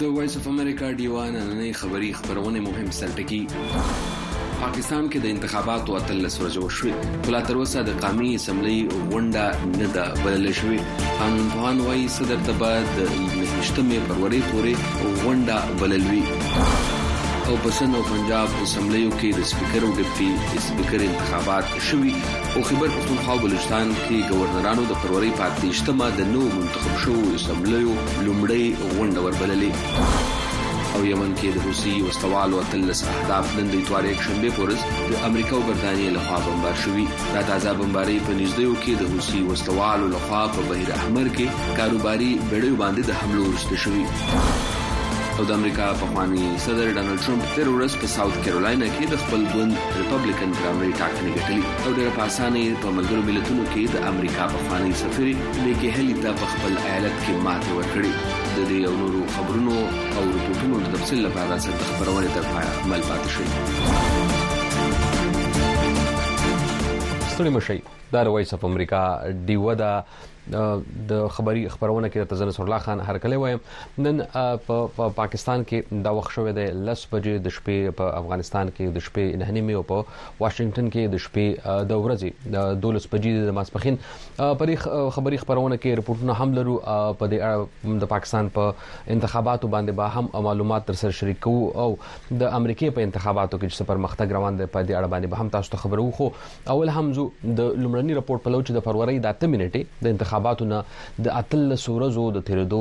د وایس اف امریکا ډیوه نننۍ خبری خبرونه مهم سرټکی پاکستان کې د انتخاباتو اتلس ورځې وشوې خو لا تر اوسه د قامي اسمبلۍ غونډه نه ده بلل شوې قانونپوهان وایي صدر ته به د نهشتمې فروری پورې غونډه بلل وي او په سند او پنجاب اسمبلیو کې د سپیکر او ډپټي سپیکر انتخابات شوي او خبر پښتونخوا بلوچستان کې گورنرانو د فروری په 28مه د نو منتخب شوو اسمبلیو لومړی غونډه وربللې او یمن کې د حوثي وسلوالو اتلس اهداف نن د اتوار یکشنبه په ورځ د امریکا او برتانیې لخوا بمبار شوي دا تازه بمبارۍ په نږدېو کې د حوثي وسلوالو لخوا په بحر احمر کې کاروباري بېړیو باندې د حملو وروسته شوي او د امریکا پخوانی صدر ډونالد ټرمپ تر ورځ په ساوث کیرولینا کې د خپل ګوند ریپبلیکن پرایمري ټاکنې ګټلې او ډېر په اسانه په ملګرو ملتونو کې د امریکا پخوانی سفیر لیکي هلی ته په خپل ایالت کې ماته ورکړي د دې او نورو خبرونو او رپورټونو د تفصيل لپاره سره خبرونه تر پایه مل پاتې شئ ستړي مشي دا روایت اف امریکا دیو دا د خبري خبرونه کې د تزن سر الله خان هر کله وایم نن په پاکستان کې دا وخت شوې ده لس بجې د شپې په افغانستان کې د شپې نه نیمه او په واشنگټن کې د شپې د ورځې د 12 بجې د ماسپخین په دې خبري خبرونه کې رپورټونه هم لرو په دې اړه د پاکستان په انتخاباتو باندې به هم معلومات تر سره شریک کوو او د امریکای په انتخاباتو کې چې پرمختګ روان دی په دې اړه باندې به هم تاسو ته خبرو خو اول هم زو د لومړني رپورټ په لور چې د فروری د 8 منټې د انتخاباتو نه د اتل سورزو د تیرېدو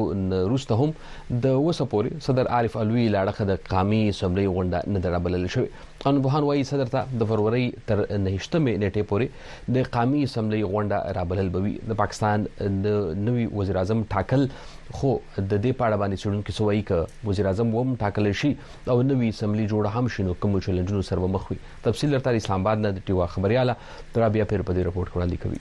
روسته هم د وسپوري صدر عارف علوي لاړخه د قامي اسمبلی غونډه نه دربلل شوې قانونپوهان وایي صدر ته د فروری تر 9 نیټې پورې د قامي اسمبلۍ غونډه رابلل به وي د پاکستان د نوي وزیر اعظم ټاکل خو د دې په اړه باندې څېړونکي څه وایي چې وزیر اعظم وم ټاکل شي او نوي اسمبلي جوړه هم شي نو کوم چیلنجونو سره به مخ وي تفصیل درته اسلام آباد نه د ټیوا خبرياله رابیا پیر په دې رپورټ کې وړاندې کوي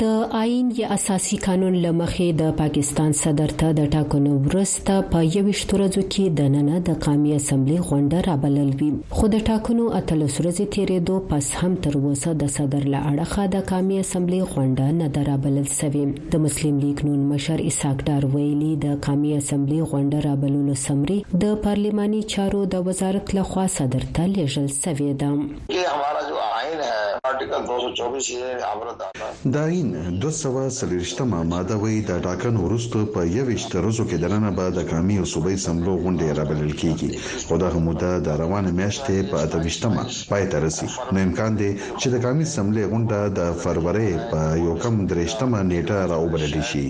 د آئین یا اساسي قانون لمخې د پاکستان صدر ته د ټاکنو ورسته په 21 ورځو کې د ننه د قامي اسمبلی غونډه رابلل وي خو د ټاکنو اتلس ورځې تیریدو پس هم تر اوسه د صدر له اړخه د قامي اسمبلی غونډه نه ده رابلل شوې د مسلم لیګ نون مشر اسحاق ډار ویلي د قامي اسمبلی غونډه رابللو سمري د پارلیماني چارو د وزارت لخوا صدر ته لیږل شوې ده یې همارا جو آئین هې آرټیکل دو سو چوبیس یې عبرت داتا. د آئین دوه سوه څلوېښت مه ماده وایي د ټاکنو وروسته په یوویشت ورځو کې دننه به د قامي او صوبه اسمبلو غونډې رابلل کیږي خو دغه موده د روانې میاشتې په اته ویشت مه پای ته رسي نو امکان دی چې د قامي اسمبلې غونډه د فرورۍ په یوکم دریشت مه نیټه راوبلل شي.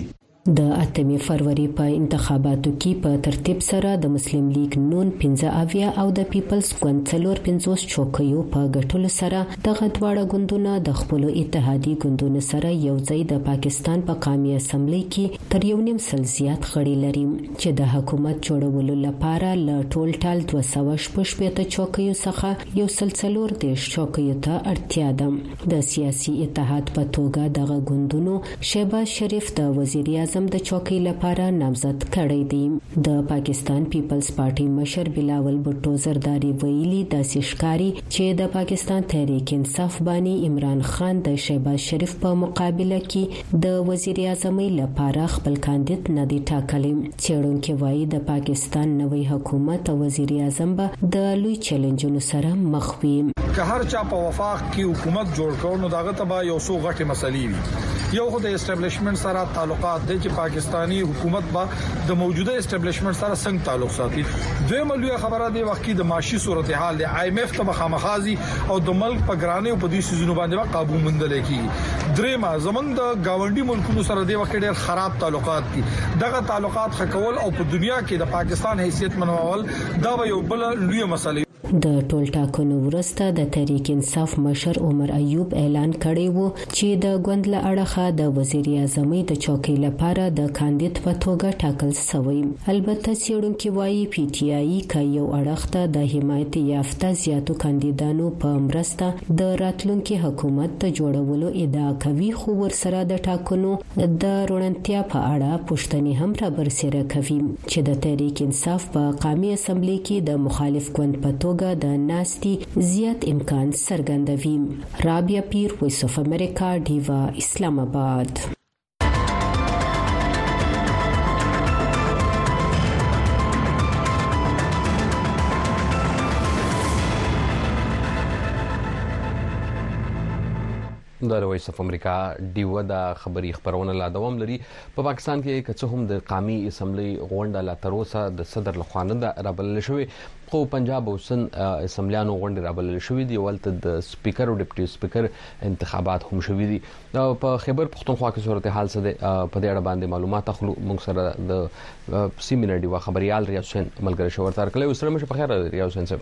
د اتمې فروري په انتخاباتو کې په ترتیب سره د مسلم لیګ نون پنځه اویا او د پیپلز ګوند څلور پنځوس چوکیو په ګټلو سره دغه دواړه ګوندونه د خپلو اتحادي ګوندونو سره یو ځای د پاکستان په قامي اسمبلۍ کې تر یو نیم سل زیات غړي لري چې د حکومت جوړولو لپاره له ټول ټال دوه سوه شپږ شپېته چوکیو څخه یو سل څلور دېرش چوکیو ته اړتیا ده د سیاسي اتحاد په توګه دغه ګوندونو شهباز شریف د وزیراعظم د چوکۍ لپاره نامزد کړی دی. د پاکستان پیپلز پارټۍ مشر بلاول بټو زرداري ویلي، داسې ښکاري چې د پاکستان تحریک انصاف باني عمران خان د شهباز شریف په مقابله کې د وزیراعظمۍ لپاره خپل کاندید نه دی ټاکلی. څېړونکي وايي، د پاکستان نوی حکومت او وزیراعظم به د لوی چیلنجونو سره مخ وي. که هر چا په وفاق کې حکومت جوړ کړ، نو د هغه ته به یو څو غټې مسئلې وي. یو خو د اسټبلشمنټ سره تعلقات دی چې پاکستاني حکومت به د موجوده اسټبلشمنټ سره څنګه تعلق ساتي. دویمه لویه خبره دې وخت کې د معاشي صورتحال دی. آی ایم ایف ته به خامخا ځي. او د ملک په ګرانیو په دې سيزونو باندې به قابو موندل کیږي درېما زمنګ د گاونډي ملکونو سره د وخت ډېر خراب تعلقات دي دغه تعلقات خکول او په دنیا کې د پاکستان حیثیت منوول دا به یو بل لوی مسله د ټولټاکنو وروسته د تحریک انصاف مشر عمر ایوب اعلان کړی و چې د ګوند له اړخه د وزیراعظمۍ د چوکۍ لپاره د کاندید په توګه ټاکل شوی. البته څېړونکي وايي، پي ټي آيي که یو اړخ ته د حمایت یافته زیاتو کاندیدانو په مرسته د راتلونکي حکومت د جوړولو ادعا کوي، خو ورسره د ټاکنو د روڼتیا په اړه پوښتنې هم رابرسېره کوي، چې د تحریک انصاف په قامي اسمبلۍ کې د مخالف ګوند په توګه د ناستي زیات امکان څرګندوي. رابیا پیر ویس اف امریکا ډیوا اسلام آباد د رويس اف امریکا ډیوه د خبري خبرونه لا دوام لري په پاکستان کې که څه هم د قامي اسمبلی غونډه لا تر اوسه د صدر لخوا نه ده رابلل شوې خو پنجاب او سند اسمبلیانو غونډې رابلل شوې دي او هلته د سپیکر او ډپټي سپیکر انتخابات هم شوي دي په خیبر پښتونخوا کې صورتحال څه دی په دې اړه باندې معلومات اخلو موږ سره د سیمې نه ډیوه خبريال ریاض حسین ملګری شو ورته کله وسره مشه په خیر ریاض حسین صاحب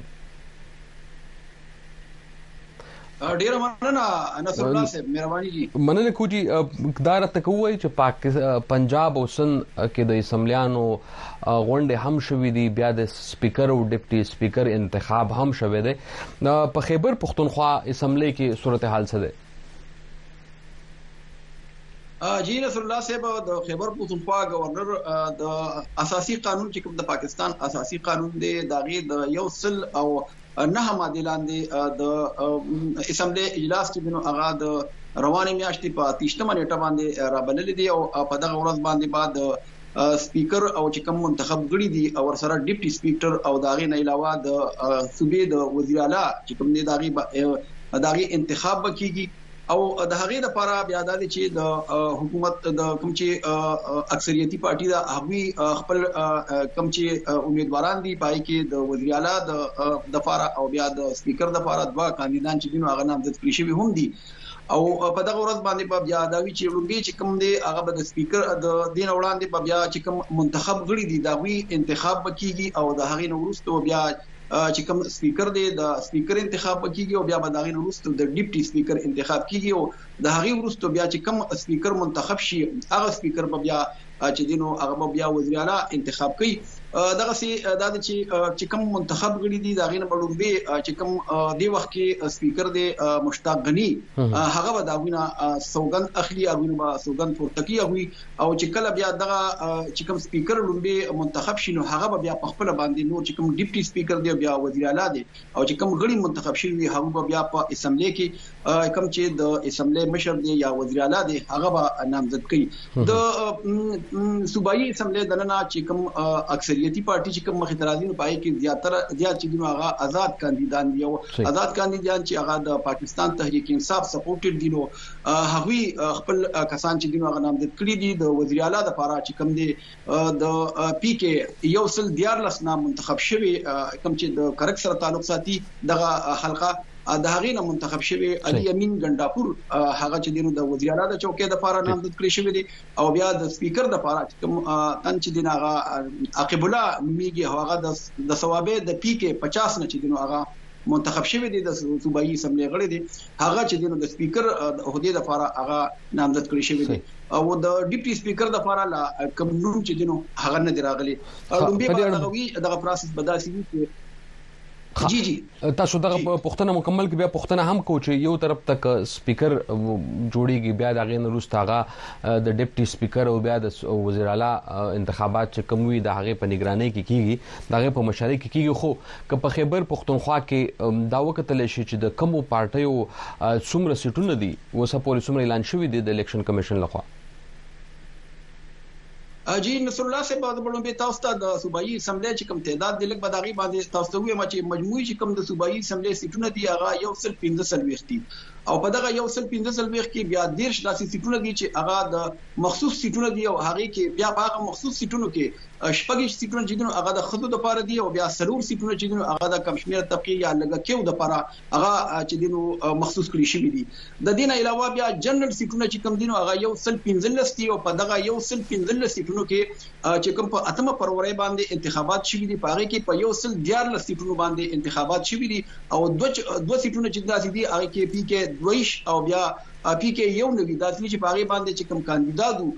ډیره مننه نصر الله صاحب مهرباني جی مننه کوجی دا راته کوی چې پاک پنجاب او سن کې د اسمبلیانو غونډه هم شوې دي بیا د سپیکر او ډیپټي سپیکر انتخاب هم شوې دي په خیبر پښتونخوا اسمبلی کې صورتحال څه ده جی نصر الله صاحب د خیبر پښتونخوا گورنر د اساسي قانون چې کوم د پاکستان اساسي قانون دی دا غي د یو سل او نهه مادې لاندې د اسمبلې اجلاس چې دنو هغه د روانې میاشتې په تیشتمه نیټه باندې رابلل دي او په دغه ورځ باندې بعد سپیکر او چې کوم منتخب غړي دي او سره ډیپټي سپیکر او داغه نه علاوه د صوبې د وزیر اعلی چې کوم دی داغه داغه انتخاب کیږي او د هغې لپاره بیا دا دی چې د حکومت د کوم چې اکثریتي پارټي دا هغوی خپل کوم چې امیدواران دي پای کې د وزیر اعلی د لپاره او بیا د سپیکر د لپاره دوا کاندیدان چې دینو هغه نامزد کړی شوی هم دي او په دغه ورځ باندې په بیا دا وی چې لومبي چې کوم دی هغه به د سپیکر د دین وړاندې په بیا چې کوم منتخب غړي دي دا وی انتخاب کیږي او د هغې نو ورسته بیا چې کوم سپیکر دی د سپیکر انتخاب کیږي او بیا به د هغې نه وروسته د ډیپټي سپیکر انتخاب کیږي او د هغې وروسته بیا چې کوم سپیکر منتخب شي هغه سپیکر به بیا چې دینو هغه به بیا وزیر اعلی انتخاب کوي دغه سي دا چې چې کوم منتخب غړي دي دا غینه بلومبي چې کوم دی وخت کې سپیکر دی مشتاق غنی هغه به دا غوینه سوګند اخلي هغه به سوګند پورته کوي او چې کله بیا دغه چې کوم سپیکر لومبي منتخب شي نو هغه به بیا په خپل باندې نور چې کوم ډیپټي سپیکر دی بیا وزیر اعلی دی او چې کوم غړي منتخب شي وي هغه به بیا په اسمبلی کې کوم چې د اسمبلی مشر دی یا وزیر اعلی دی هغه به نامزد کوي د صوبایي اسمبلی د نن چې کوم اکثریتي پارټي چې کوم مخې ترازی نه پای کې زیاتره زیات چې دغه هغه آزاد کاندیدان دی او آزاد کاندیدان چې هغه د پاکستان تحریک انصاف سپورټډ دي نو هغوی خپل کسان چې دینو هغه نامزد کړی دي د وزیر اعلی د پاره چې کم دي د پی کې یو سل دیار لس نام منتخب شوی کم چې د کرک سره تعلق ساتي دغه حلقه د هغې نه منتخب شوی علي امین ګنداپور هغه چې دینو د وزیر اعلی د چوکې د پاره نامزد کړی شوی دی او بیا د سپیکر د پاره کوم تن چې دین هغه عقب الله نومیږي هغه د ثوابه د پی کې 50 نه چې دینو هغه منتخب شوی دی د صوبایي اسمبلۍ غړی دی هغه چې د سپیکر عہدې لپاره هغه نامزد کړی شوی دی او د ډیپټي سپیکر لپاره لا کوم نوم چې دینو هغه نه دی راغلی لومبي په اړه وی دغه پروسس بداسي وي چې جی جی تاسو دغه جی. پښتنه مکمل کې بیا پښتنه هم کو چې یو طرف تک سپیکر جوړیږي بیا د غین روس تاغه د ډیپټي سپیکر او بیا د وزیر اعلی انتخابات چې کوم وي د هغه په نگرانۍ کې کیږي دغه په مشارکت کې کیږي خو که په خېبر پښتونخوا کې دا وکتل شي چې د کومو پارټیو څومره سیټونه دي اوسه پورې څومره اعلان شوي دي د الیکشن کمیشن لخوا جی نصر الله صاحب د بلون به تاسو ته د صوبایي اسمبلی چې کوم تعداد دی لکه بداغي باندې تاسو ته وایم چې مجموعي چې کوم د صوبایي اسمبلی سیټونه دی هغه یو سل 15 سلويخ دي او په دغه یو سل 15 سلويخ کې بیا دیرش داسې سیټونه دي چې هغه د مخصوص سیټونه دي او هغه کې بیا هغه مخصوص سیټونو کې شپږ ویشت سیټونه چې دي هغه د ښځو لپاره دي او بیا څلور سیټونه چې دي هغه د کمشمیره طبقې یا لږکیو لپاره هغه چې دي مخصوص کړي شوي دي د دې نه علاوه بیا جنرال سیټونه چې کم دي هغه یو سل پنځلس دي او په دغه یو سل پنځلس سیټونو کې چې کوم په اتمه پرورې باندې انتخابات شوي دي په هغه کې په یو سل دیارلس سیټونو باندې انتخابات شوي دي او دوه دوه سیټونه چې داسې دي هغه کې پی کې دویش او بیا پی کې یو نوی داسې چې په هغه باندې چې کوم کاندیدادو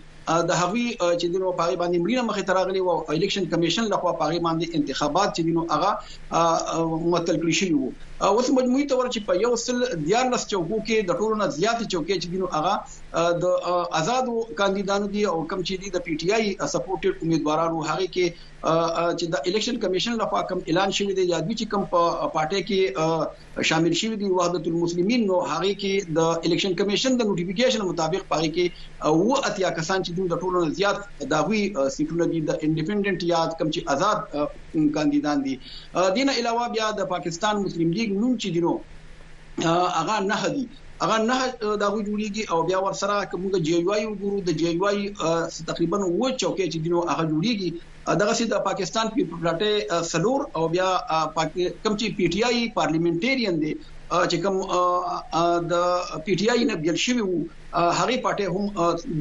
د هغوی چې دینو په هغه باندې مړینه مخې ته راغلي وو او الیکشن کمیشن له خوا په هغه باندې انتخابات چې دینو هغه معطل کړی شوی وو اوس مجموعي تور چې په یو سل دیار لس چوکو کې د ټولو نه زیاتې چوکې چې دینو هغه د آزادو کاندیدانو دي او کم چې دي د پی ټی آی سپورټډ امیدوارانو هغه کې چې د الیکشن کمیشن له خوا کوم اعلان شوی دی یا دوی چې کوم په پارټي کې شامل شوي دي وحدت المسلمین نو هغه کې د الیکشن کمیشن د نوټیفیکیشن مطابق په کې او اتیا کسان چې دوی د ټولو نه زیات د غوي سیټونه دي د انډیپندنت یا کم چې آزاد کاندیدان دي دینه علاوه بیا د پاکستان مسلم لیګ نوم چې دینو هغه نه هدي هغه نه دا غو جوړیږي او بیا ورسره کومه جی وای وګورو د جی وای تقریبا و چوکې چې دینو هغه جوړیږي دغسې د پاکستان پیپلز پارټۍ څلور او بیا کوم چې پي ټي آی پارلیمنټرین دی چې کوم د پي ټي آی نه بیل شوی وو هغه پارټۍ هم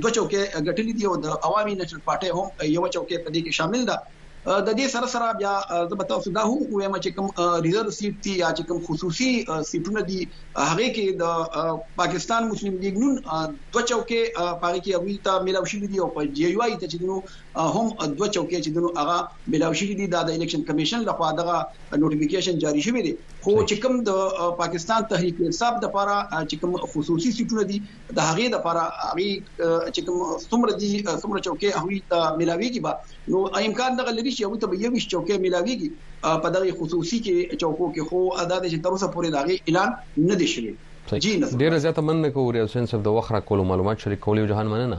دوه چوکۍ ګټلې دي او د عوامي نشنل پارټۍ هم یو چوکۍ په دې کې شامل ده د دې سره سره بیا زه به تاسو دا هم وایم چې کوم ریزرو سیټ دي یا چې کوم خصوصي سیټونه دي هغه کې د پاکستان مسلم لیګ نون دوه چوکې پاره کې اوی ته ملاوي شوې دي او په جی یو آی ته چې نو هم دوه چوکۍ چې دنو هغه ملاو شوي دي دا د الیکشن کمیشن لخوا دغه نوټیفیکیشن جاری شوی دی خو چې کوم د پاکستان تحریک انصاف د لپاره چې کوم خصوصي سیټونه دي د هغه د لپاره هغه چې کوم څومره دي څومره چوکۍ هغه ته ملاويږي با نو امکان دغه لري چې هغه ته به یو ویش چوکۍ ملاويږي په دغه خصوصي کې چوکو کې خو ادا د چې تر اوسه پورې دغه اعلان نه دی شوی جی ډیر زیاته مننه کوم ریاض حسین صاحب د وخت را کولو معلومات شریکولې جهان مننه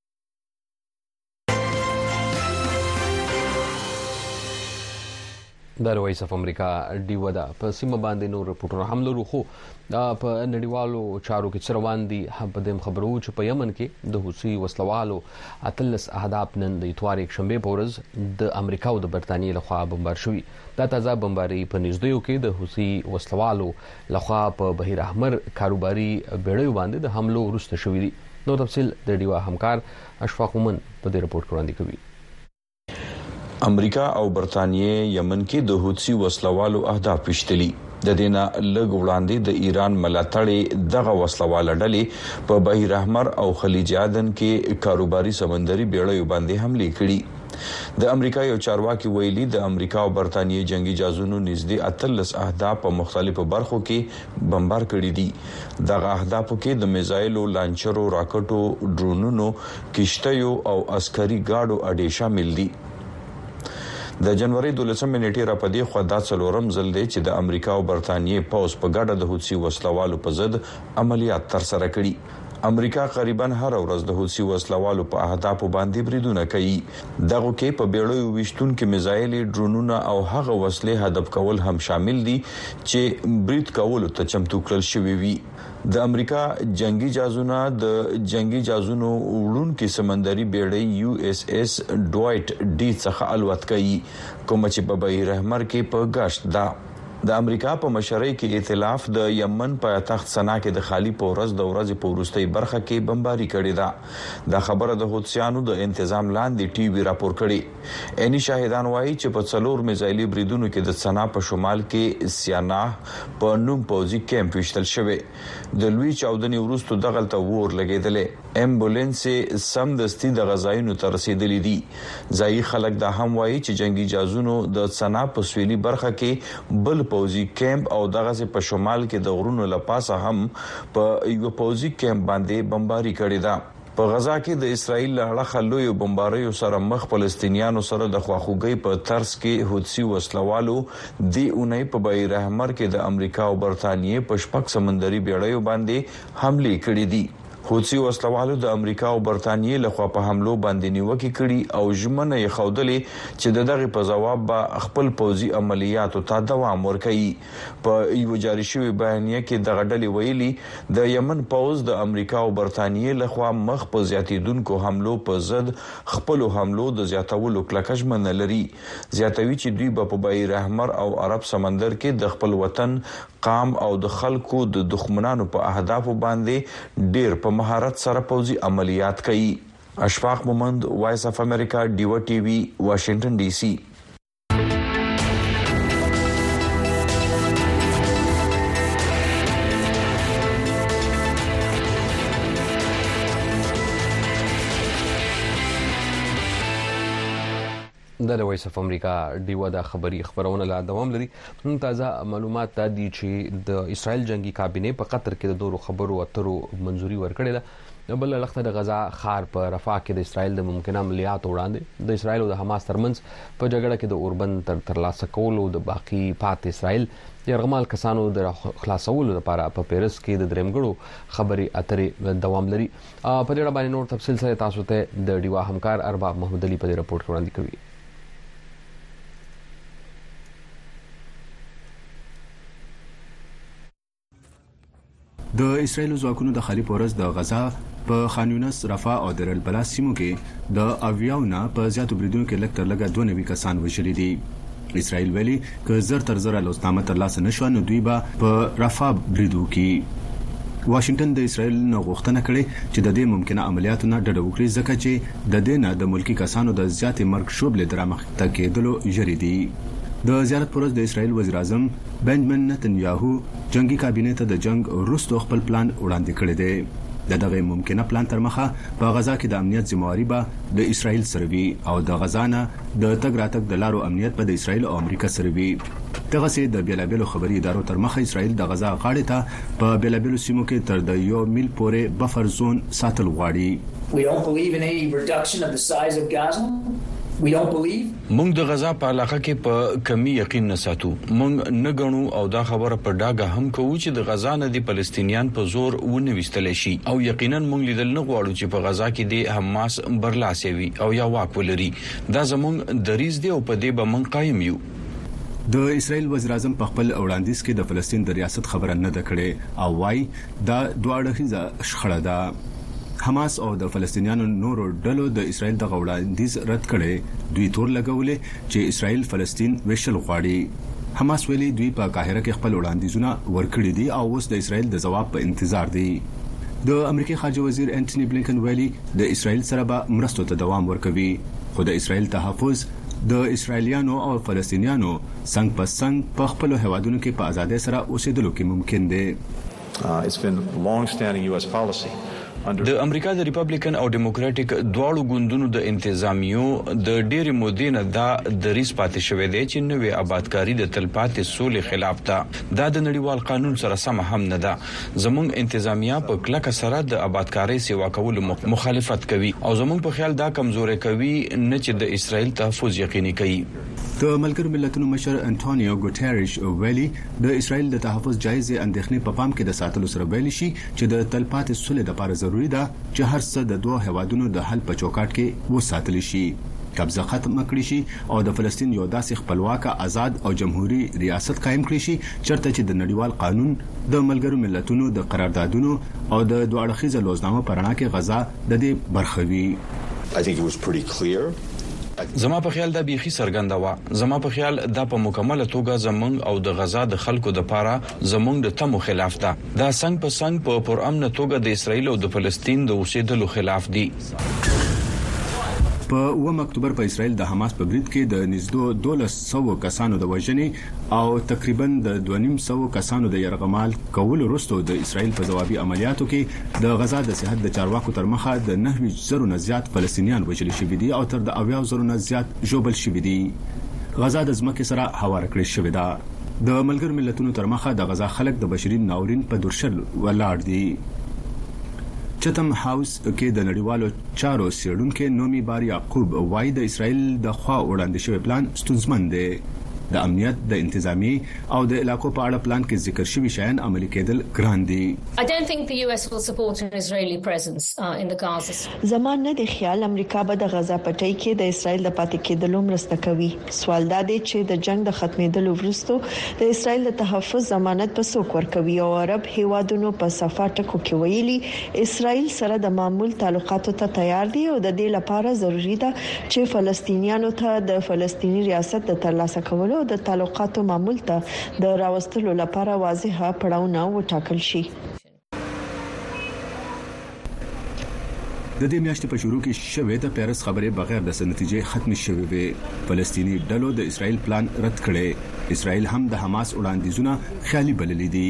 د رويس اف امریکا ډیو ده په سیمه باندې نور رپورټونه هم لرو خو په نړیوالو چارو کې چروان دي هم په دې خبرو چې په یمن کې د حوثي وسلوالو اتلس اهداف نن د اتوار یک شنبه په ورځ د امریکا او د برتانیې لخوا بمبار شوي دا تازه بمباري په نږدې کې د حوثي وسلوالو لخوا په بهیر احمر کاروباري بیړیو باندې د حملو وروسته شوې دي نور تفصیل د ډیوا همکار اشفاق مومند په دې رپورټ کې وړاندې کوي. امریکا او برتانیې یمن کې د حوثي وسله والو اهداف ویشتلي. د دې نه لږ وړاندې د ایران ملاتړې دغه وسله واله ډلې په بحیراحمر او خلیج عدن کې کاروباري سمندري بېړیو باندې حملې کړي. د امریکا یو چارواکي ویلي، د امریکا او برتانیې جنګي جازونو نږدې اتلس اهداف په مختلفو برخو کې بمبار کړي دي دغه اهدافو کې د میزایلو لانچرو راکټو ډرونونو کشتیو او عسکري گاډو اډې شامل دي د جنوري 12 نیټه را پدې خو دا څلورم ځل دی چې د امریکا او برتانیې پوز په ګډه د حوثي وسلوالو په ضد عملیات تر سره کړي امریکا قریباً هره ورځ د حوثي وسله والو په اهدافو باندې بریدونه کوي. دغو کې په بېړیو ویشتونکي میزایلې، ډرونونه او هغه وسلې هدف کول هم شامل دي چې برید کولو ته چمتو کړل شوې وي. د امریکا جنګي جازونه د جنګي جازونو وړونکې سمندري بېړۍ یو اېس اېس ډوایټ ډي څخه الوت کوي، کومه چې په بحیراحمر کې په ګشت ده. د امریکا په مشرۍ کې ایتلاف د یمن پایتخت سنا کې د خالي په ورځ د ورځې په وروستۍ برخه کې بمباري کړې ده. دا خبره د حوتسیانو د انتظام لاندې ټي وي راپور کړې. عیني شاهدان وايي چې په څلور میزایلي بریدونو کې د سنا په شمال کې سیاناه په نوم پوځي کمپ ویشتل شوی. د لوي چاودنې وروسته دغلته اور لګیدلی. امبولانسې سمدستي دغه ځایونو ته رسېدلي دي. ځايي خلک دا هم وايي چې جنګي جازونو د څناپ په سوېلي برخه کې بل پوځي کېمپ او دغسې په شمال کې د غرونو له پاسه هم په يوه پوځي کېمپ باندې بمباري کړې ده. په غزا کې د اسرائيل له اړخه لويو بمباريو سره مخ فلسطينيانو سره د خواخوږۍ په ترڅ کې حوتسي وسله والو دې اونۍ په بحيراحمر کې د امريکا او برتانيې په شپږ سمندري بېړيو باندې حملې کړې دي. حوثي وسله والو د امریکا او برتانیې لخوا په حملو باندې نیوکې کړي او ژمنه یې ښودلې چې د دغه په ځواب به خپل پوځي عملیاتو ته دوام ورکوي. په یوه جاري شوې بیانیه کې دغه ډلې ویلي، د یمن پوځ د امریکا او برتانیې لخوا مخ په زیاتیدونکو حملو په ضد خپلو حملو د زیاتولو کلکه ژمنه لري. زیاتوي چې دوی به په بحیراحمر او عرب سمندر کې د خپل وطن قام او د خلکو د دښمنانو په اهدافو باندې ډېر په مهارت سره پوځي عملیات کوي. اشفاق مومند، وایس اف امریکا، ډیوه ټي وي، واشنګټن ډي سي. دا د وایس اف امریکا ډیوه د خبري خبرونه لا دوام لري تازه معلومات دا دي چې د اسرایل جنگي کابینه په قطر کې د دورو خبرو اترو منځوري ورکړې ده بل لخته د غزا خار په رفاه کې د اسرایل د ممکنه عملیات وړاندې د اسرایل او د حماس ترمنځ په جګړه کې د اوربند تر ترلاسه کولو د باقی پات اسرایل د ارغمال کسانو د خلاصولو لپاره په پیرس کې د درېمګړو خبري اترې دوام لري په دې اړه باندې نور تفصیل سره تاسو ته د ډیوا همکار ارباب محمود علي په دې رپورټ کې وړاندې کوي د اسرایل ځواکونو د خالي پورز د غزا په خان یونس رفا او دیر البلا سیمو کې د اویاو نه په زیاتو بریدونو کې لږ تر لږه دوه نوي کسان وژلي دي اسرائیل ویلي، که زر تر زره لوظنامه ترلاسه نه شوه، نو دوی به په رفاه برید وکړي. واشنګټن د اسرائیل نه غوښتنه کړې چې د دې ممکنه عملیاتو نه ډډه وکړي، ځکه چې د دې نه د ملکي کسانو د زیاتې مرګ ژوبلې د رامخته کېدلو ژرې دي. د زیارت پر ورځ د اسرائیل وزیراعظم بنجمن نتنیاهو جنګي کابینې ته د جنګ وروسته خپل پلان وړاندې کړی دی. د دغه ممکنه پلان ترمخه په غزا کې د امنیت ذمه واري به له اسرائیل سره وي او د غزا نه د تګ راتګ د لارو امنیت به د اسراییل او امریکا سره وي. دغسې د بېلابېلو خبري ادارو تر مخه اسراییل د غزه غاړې ته په بېلابېلو سیمو کې تر د یو میل پورې بفر زون ساتل غواړي. موږ د غزه په علاقه کې په کمي یقین نه ساتو. موږ نه ګڼو او دا خبره په ډاګه هم کوو چې د غزه نه دې فلسطینیان په زور ونه ویستلی شي او یقیناً موږ لیدل نه غواړو چې په غزه کې دې حماس برلاسی وي او یا واک ولري. دا زموږ دریځ دی او په دې به موږ قایم یو. د اسراییل وزیراعظم په خپل وړاندیز کې د فلسطین د ریاست خبره نه ده کړې او وايي، دا دوه اړخیزه شخړه ده. حماس او د فلسطینیانو نورو ډلو د اسراییل دغه وړاندیز رد کړی. دوی تور لګولی چې اسراییل فلسطین وېشل غواړي. حماس ویلي، دوی په قاهره کې خپل وړاندیزونه ورکړي دي او اوس د اسراییل د ځواب په انتظار دي. د امریکې خارجه وزیر انټني بلېنکن ویلي، د اسرائیل سره به مرستو ته دوام ورکوي، خو د اسرائیل تحفظ د اسرائیلیانو او فلسطینیانو څنګ په څنګ په خپلو هېوادونو کې په ازادۍ سره اوسېدلو کې ممکن دی. د امریکا د ریپبلیکن او ډیموکراټیک دواړو ګوندونو د انتظامیو د ډېرې مودې نه دا دریځ پاتې شوی دی چې نوې ابادکاري د تلپاتې سولې خلاف ده، دا د نړیوال قانون سره سمه هم نه ده. زموږ انتظامیه په کلکه سره د ابادکارۍ سېوا کولو مخالفت کوي او زموږ په خیال دا کمزوری کوي نه چې د اسراییل تحفظ یقیني کوي. د ملګرو ملتونو مشر انتونیو ګوتېرېش ویلي، د اسراییل د تحفظ جایزې اندېښنې په پام کې د ساتلو سره ویلی شي چې د تلپاتې سولې لپاره ضروري ده چې هر څه د دوو هېوادونو د حل په چوکاټ کې وساتل شي، قبضه ختمه کړی شي او د فلسطین یو داسې خپلواک، ازاد او جمهوري ریاست قایم کړی شي چرته چې د نړیوال قانون، د ملګرو ملتونو د قراردادونو او د دوه اړخیزه لوظنامه په رڼا کې غزه د دې برخه وي. زما په خیال دا بیخي څرګنده وه. زما په خیال دا په مکمله توګه زمونږ او د غزه د خلکو د پاره زمونږ د تمو خلاف ده. دا څنګ په څنګ په پرامنه توګه د اسراییل او د فلسطین د اوسیدلو خلاف دي. په اووم اکتوبر په اسراییل د حماس په برید کې د نږدو دوولس سوو کسانو د وژنې او تقریباً د دوه نیم سوو کسانو د یرغمال کولو وروسته د اسرائیل په ځوابي عملیاتو کې د غزه د صحت د چارواکو تر مخه د نهه ویشت زرو نه زیات فلسطینیان وژل شوي دي او تر د اویاو زرو نه زیات ژوبل شوي دي. غزه د ځمکې سره هواره کړې شوې ده. د ملګرو ملتونو تر مخه د غزه خلک د بشري ناورین په درشل ولاړ دي. چتم هاوس، کې د نړیوالو چارو څېړونکی نومي بار یعقوب وايي، د اسراییل د خوا وړاندې شوی پلان ستونزمن دی. د امنیت، د انتظامیې او د علاقو په اړه پلان کې ذکر شوي شیان عملي کېدل ګران دي. زما نه دی خیال امریکا به د غزه پټۍ کې د اسراییل د پاتې کېدلو مرسته کوي. سوال دا دی چې د جنګ د ختمیدلو وروسته د اسرائیل د تحفظ ضمانت به څوک ورکوي او عرب هیوادونو په صفا ټکو کې ویلي اسرائیل سره د معمول تعلقاتو ته تیار دي او د دې لپاره ضروري ده چې فلسطینیانو ته د فلسطیني ریاست د ترلاسه کولو او د تعلقاتو معمول ته د راوستلو لپاره واضح پړاونه وټاکل شي. د دې میاشتې په شروع کې شوې د پیرس خبرې بغیر د څه نتیجې ختمې شوې وې. فلسطیني ډلو د اسرائیل پلان رد کړی. اسرائیل هم د حماس وړاندیزونه خیالي بللي دي.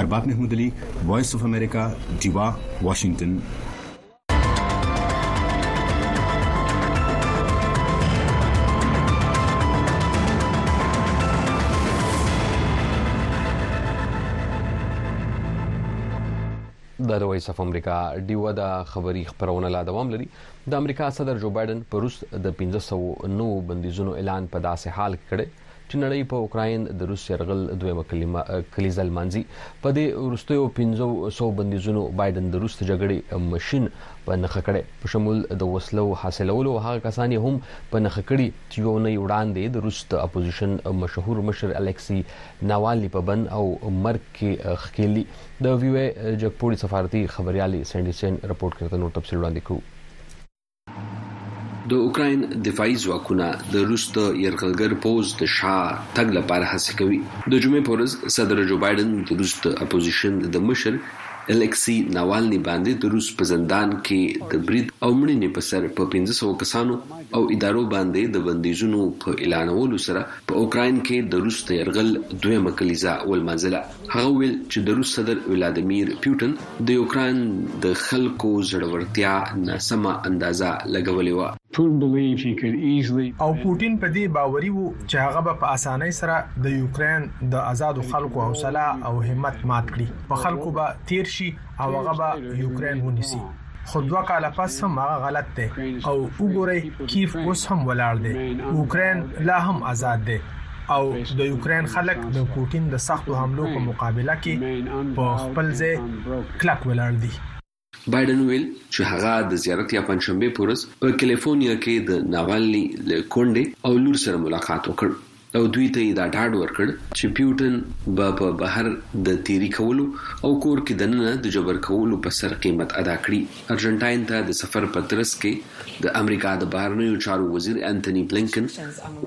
ارباب محمودعلي، وایس اف امریکا، ډیوه، واشنګټن. د وایس اف امریکا ډیو د خبري خبرونه لا دوام لري د امریکا صدر جو بایدن پروس د 1509 بندیزونو اعلان په داسې حال کې کړي چې نړۍ په اوکراین د روس یرغل دویمه کلیزه لمانځي په دې وروستیو پنځو سو بندیزونو بایدن د روس د جګړې ماشین په نخښه کړی په شمول د وسلو حاصلولو هغه کسان یې هم په نخښه کړي چې یو نه وړاندې د روس د اپوزیشن مشهور مشر الکسی ناوالني په بند او مرګ کې ښکېلي د ویوې جګپوړي سفارتي خبریالي سانډیسن رپورټ کې ته نور تفصیل وړاندې کوو د اوکراین دفاعي ځواکونه د روس د یرغلګر پوځ د شا تګ لپاره هڅه کوي د جمعې په ورځ صدر جو بایډن د روس د اپوزیشن د مشر الکسی ناوالنی باندې د روس په زندان کې د برید او مړینې په سر په 1500 کسانو او ادارو باندې د بندیزونو په اعلانولو سره په اوکراین کې د روس د یرغل دویمه کلیزه ولمانځله هغه وویل چې د روس صدر ولادمیر پیوټن د یوکراین د خلکو زړورتیا ناسمه اندازه لګولې وه. او پوټین په دې باوري و چې هغه به په اسانۍ سره د یوکراین د ازادو خلکو حوصله او همت مات کړي، په خلکو به تېر شي، او هغه به یوکرين ونیسي خو دوه کاله پس هم هغه غلط دی او وګورئ کیف اوس هم ولاړ دی اوکرين لا هم آزاد دی او د یوکرين خلک د پوتين د سختو حملو په مقابله کې په خپل ځای کلک ولاړ دي بایډن ویل چې هغه د زیارت یا پنځشنبه پورز په کالیفورنیا کې د ناوالني له کونډې او لور سره ملاقات وکړ. او دوی ته یې دا ډاډ ورکړ چې پیوټن به په بهر د تیري کولو او کور کې دننه د جبر کولو په سر قیمت ادا کړي. ارجنټاین ته د سفر په ترڅ کې د امریکا د بهرنیو چارو وزیر انتني بلینکن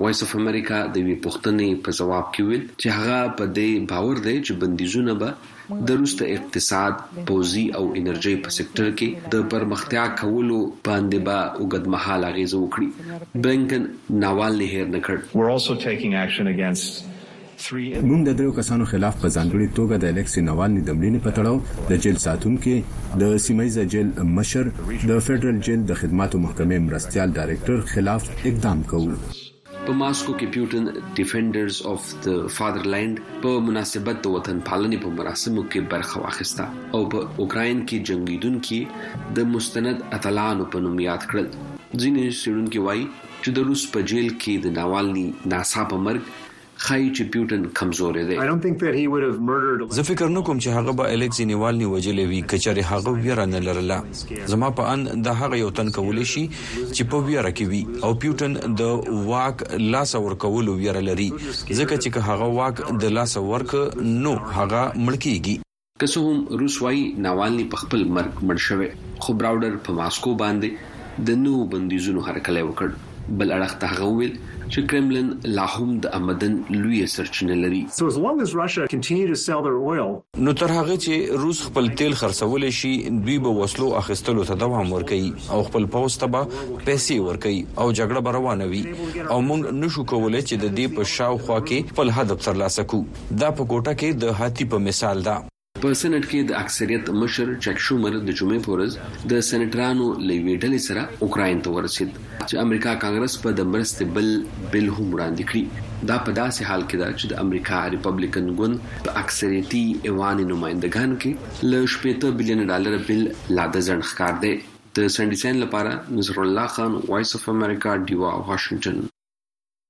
وایس اف امریکا د یوې پوښتنې په ځواب کې وویل چې هغه په دې باور دی چې بندیزونه به د روس د اقتصاد، پوځي او انرژۍ په سکټر کې د پرمختیا کولو باندې به اوږدمهاله اغېزه وکړي. بلېنکن ناوالني هېر نه کړ. موږ د درېیو کسانو خلاف په ځانګړي توګه د الېکسي ناوالني د مړینې په تړاو د جېل ساتونکي، د سیمه ییزه جېل مشر، د فډرل جېل د خدماتو محکمې مرستیال ډایرېکټر خلاف اقدام کوو. په ماسکو کې پیوټن ډیفنډرز اف د فادرلینډ په مناسبت د وطن پالنې په مراسمو کې برخه واخیسته او په اوکراین کې جنگیدونکي د مستند اتلانو په نوم یاد کړل ځینې څېړونکي وایي چې د روس په جیل کې د ناوالني ناڅاپه مرګ ښايي چې پیوټن کمزوری دی. زه فکر نه کوم چې هغه به الکزي نیوالني وژلی وی که چېرې هغه ویره نه لرله. زما په اند دا هغه یو تن کولی شي چې په ویره کې وي او پیوټن د واک لاسه ورکولو ویره لري ځکه چې که هغه واک د لاسه ورکړ نو هغه مړ کیږي. که څه هم روس وايي ناوالني په خپل مرګ مړ شوی، خو براوډر په ماسکو باندې د نوو بندیزونو هرکلی وکړ. بل اړخ ته هغه وویل چې کرملن لا هم د امدن لویه سرچینه لري. So as long as Russia continue to sell their oil. نو تر هغه چې روس خپل تیل خرڅولی شي، دوی به وسلو اخیستلو ته دوام ورکوي او خپل پوځ ته به پیسې ورکوي او جګړه به روانه وي او موږ نشو کولی چې د دې په شاوخوا کې خپل هدف ترلاسه کړو. دا په کوټه کې د هاتي په مثال ده. په سېنېټ کې د اکثریت مشر چک شومر د جمعې په ورځ د سېنېټرانو له یوې ډلې سره اوکراین ته ورسېد چې امریکا کانګرس به د مرستې بل بل هم وړاندې کړي. دا په داسې حال کې ده چې د امریکا ریپبلیکن ګوند په اکثریتي ایوان نماینده ګان کې له شپېته بلیونه ډالره بل لا د ځنډ ښکار دی. د سنډي ساین لپاره نظرالله خان وایس اف امریکا ډیوه واشنګټن.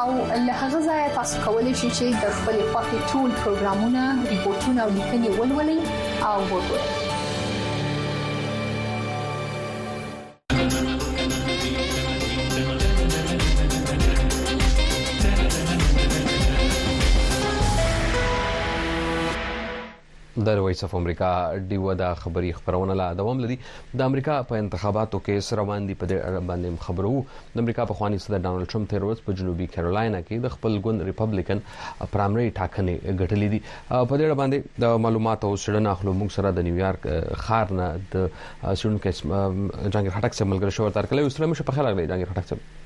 او له هغه ځایه تاسو کولی شئ چې د خپل خوښي ټول پروګرامونه، ریپورتونه او لیکنې ولولئ او وګورئ. د وایس اف امریکا ډیوه د خبري خبرونه لا دوام لري د امریکا په انتخاباتو کې سره باندې په دې اړه باندې خبرو د امریکا په خواني صدر ډونالد ټرمپ تیر ورځ په جنوبي کیرولینا کې د خپل ګوند ریپبلیکن پرامري ټاکنې ګټلې دي په دې اړه باندې د معلوماتو او سړنه اخلو موږ سره د نیویارک خار نه د سړونکو جنگیر خټک سره ملګری شو تر کله یو سلام شو په خیر راغلی جنگیر خټک سره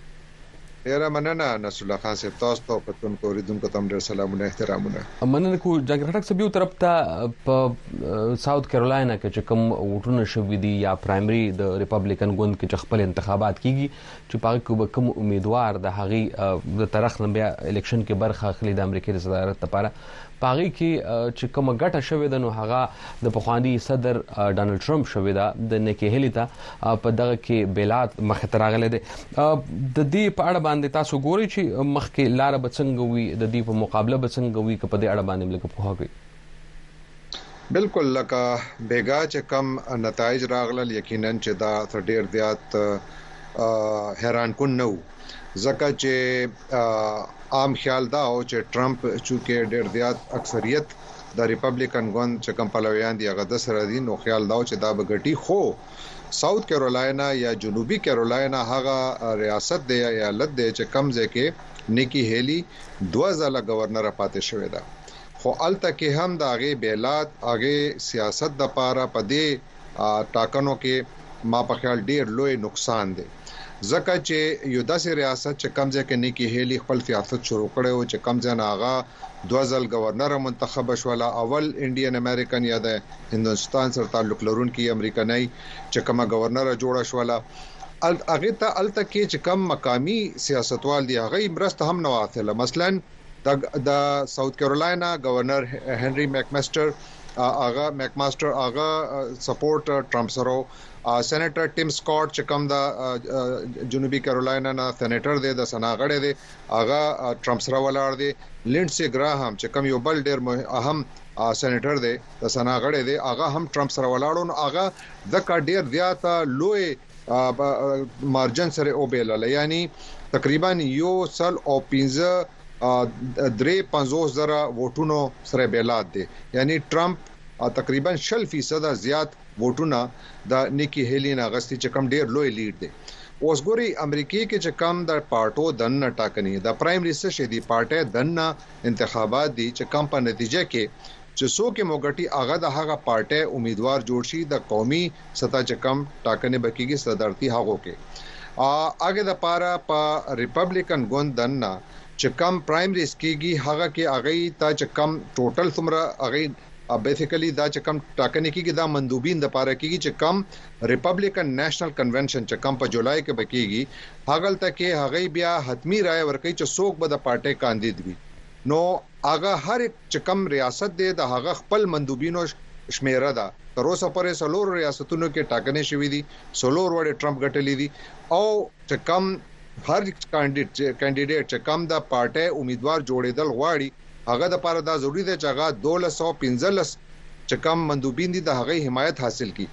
ډیره مننه نصر الله خان صاحب تاسو ته کتونکو اوریدونکو ته ډیر سلامونه احترامونه مننه کو جنگ خټک صاحب یو طرف ته په ساوث کیرولینا کې چې کوم ووټونه شوې دي یا پرایمري د ریپابلیکن ګوند کې چې خپل انتخابات کیږي چې پاره کې به کوم امیدوار د هغې د طرف نه بیا الیکشن کې برخه اخلي د امریکای د صدارت لپاره پاره کې چې کوم ګټه شوې ده نو هغه د پخوانی صدر ډانلډ ټرمپ شوې ده د نیکه هلی ته په دغه کې بلاد مخ ته راغلی دی د دې په اړه باندې تاسو ګورئ چې مخ کې لار به څنګه وي د دې په مقابله به څنګه وي که په دې اړه باندې لږ په هغه بالکل لکه بیګا چې کم نتایج راغلل یقینا چې دا څه ډیر زیات حیران کن نه وو ځکه چې عام خیال دا و چې ټرمپ چونکه ډیر زیات اکثریت د ریپبلیکن ګوند چې کوم پلویان دي هغه د سره دي نو خیال دا و چې دا به ګټي خو ساوت کیرولینا یا جنوبي کیرولینا هغه ریاست دی یا ایالت دی چې کم ځای کې نیکی هیلی دوه ځله گورنر پاتې شوې ده خو الته کې هم د هغه بیلات هغه سیاست د پاره په دې ټاکنو کې ما په خیال ډیر لوی نقصان دی ځکه چې يو داسې رياست چې کوم ځای کې نيکي هيلي خپل فياست شروع کړی وو چې کوم ځای نه هغه دوه ځل ګورنره منتخبه شوله اول انډين امريکن يا د هندوستان سره تعلق لرونکي امريکنۍ چې کومه ګورنره جوړه شوله هغه ته هلته کې چې کوم مقامي سياستوال دي هغه يې مرسته هم نه وه حاصله مثلا د ساوت کیرولاينا ګورنر هنري مکمسټر هغه مکماسټر هغه سپورټ ټرمپ سره سېنېټر ټیم سکاټ چې کوم د جنوبي کیرولینا نه سېنېټر دی د سنا غړی دی هغه ټرمپ سره ولاړ دی لینډسي ګراهام چې کوم یو بل ډیر اهم سېنېټر دی د سنا غړی دی هغه هم ټرمپ سره ولاړو نو هغه د کا ډیر زیاته لوی مارجن سره او بیلل یعنی تقریبا یو سل او 15 درې 50 زره ووټونو سره بیلات دی یعنی ټرمپ تقریبا 40% زیات ووټونه د نیکی هیلی نه اغستی چه کوم ډیر لوی لیډ دی اوس ګوری امریکی کی چه کوم د پارټو دننه ټاکنی دا پرایمری څه شی دی پارټی دننه انتخابات دی چه کوم په نتیجه کی چه څوک هم وګټی هغه د هغه پارټی امیدوار جوړ شی د قومی سطح چه کوم ټاکنی به کیږی صدارتی هغو کی او هغه د پاره په ریپبلیکن ګوند دننه چه کوم پرایمریز کیږی هغه کی هغوی ته چه کوم ټوټل څومره هغوی بیسیکلی دا چه کوم ټاکنی کیږی دا مندوبین د پاره کیږی چه کوم ریپبلیکن نیشنل کنونشن چه کوم په جولای کی به کیږی هغلته کی هغوی بیا حتمی رایه ورکوی چه څوک به د پارټی کاندید وی نو هغه هر چه کوم ریاست دی د هغه خپل مندوبینو شمیره ده تر اوسه پوری څلورو ریاستونو کی ټاکنی شوی دی څلور وړی ټرمپ ګټلی دی او چه کوم هر کاندید کاندیدیت چه کوم د پارټی امیدوار جوړیدل غواړی هغه د پاره دا ضروري ده چې هغه دوولس سوه پنځلس چې کوم مندوبین دي د هغوی حمایت حاصل کړي.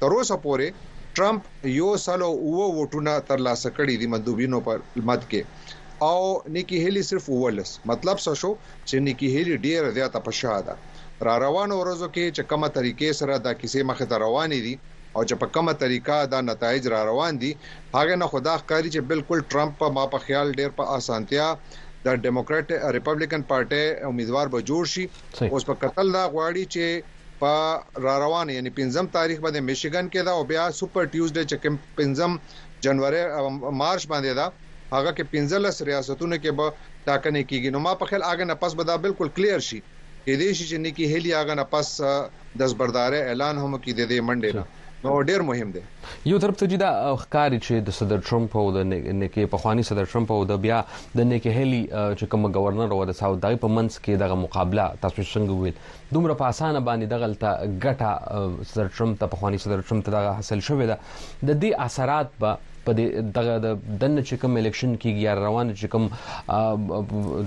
تر اوسه پورې ټرمپ یو سل او اووه ووټونه تر لاسه کړي دي مندوبینو په مد کې او نیکي هیلي صرف اوولس. مطلب څه شو چې نیکي هیلي ډیره زیاته په شا ده. را روانو ورځو کې چې کومه طریقې سره دا کیسې مخ ته روانې دي او چې په کومه طریقه دا نتایج را روان دي هغې نه خو دا ښکاري چې بلکل ټرمپ ما په خیال ډیر په اسانتیا د ډیموکراټ ریپبلیکن پارټي امیدوار به جوړ شي اوس په قتل دا غواړي چې په را روان یعنی 15 تاریخ باندې میشیګن کې دا او بیا سپر ټیوزډي چې کوم 15 جنوري مارچ باندې دا هغه کې 15 ریاستونو کې به ټاکنې کیږي نو ما په خیال هغه نه پس به دا بالکل کلیر شي کې دې شي چې نکی هلی هغه نه پس د زبردارې اعلان هم کې د دې منډې نه نو ډیر مهم دی یو طرف ته چې دا ښکاری چې د صدر ټرمپ او د نیکی پخوانی صدر ټرمپ او د بیا د نیکی هلی چې کوم گورنر و د ساوت دای په منځ کې دغه مقابله تاسو څنګه ویل دومره په اسانه باندې دغلته ګټه صدر ټرمپ ته پخوانی صدر ټرمپ ته دغه حاصل شوې ده د دې اثرات به په دغه د دنه چې کوم الیکشن کیږي یا روان چې کوم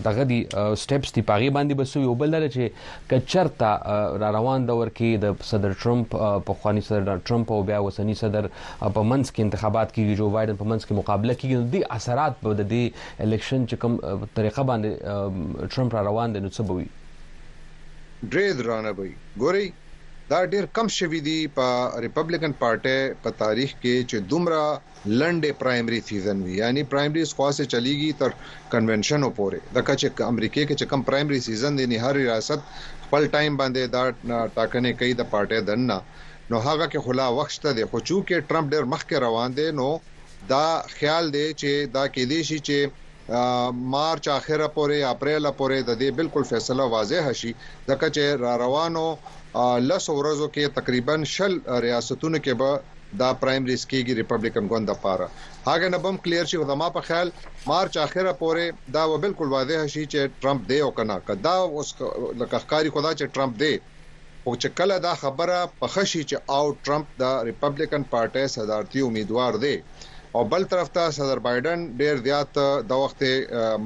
دغه دی سټیپس دی پاغي باندې بسوي او بل چې که چرته را روان دور کې د صدر ټرمپ پخوانی صدر ډونالد ټرمپ او بیا وسنی صدر په منځ کې انتخابات کیږي جو بایدن په منځ کې مقابله کیږي نو دې اثرات به د دې الیکشن چې کوم طریقه باندې ټرمپ را روان دی نو څه به وي ډېر درانه به وي ګورئ دا ډېر کم شوي دي په ریپبلیکن پارټۍ په تاریخ کې چې دومره لنډې پرایمري سیزن وي یعنی پرایمري سخوا سه چلیږي تر کنوینشنو پورې ځکه چې امریکې کې چې کم پرایمري سیزن دی نی هر ریاست خپل ټایم باندې دا ټاکنې کوي د پارټۍ دننه نو هغه کې خو لا وخت شته دی خو چونکې ټرمپ ډیر مخکې روان دی نو دا خیال دی چې دا کیدی شي چې مارچ اخره پورې یا اپریل پورې د دې بالکل فیصله واضح شي ځکه چې را روانو لسو ورځو کې تقریبا شل ریاستونو کې به دا پرایمریز کیږي ریپبلیکن ګوند لپاره هغه نه به هم کلیر شي خو زما په خیال مارچ اخره پورې دا به بالکل واضح شي چې ټرمپ دی او کنه که دا اوس لکه ښکاری خدا چې ټرمپ دی خو چې کله دا خبره پخه شي چې او ټرمپ د ریپبلیکن پارټۍ صدارتي امیدوار دی او بل طرف ته صدر بایډن ډیر زیات د وخت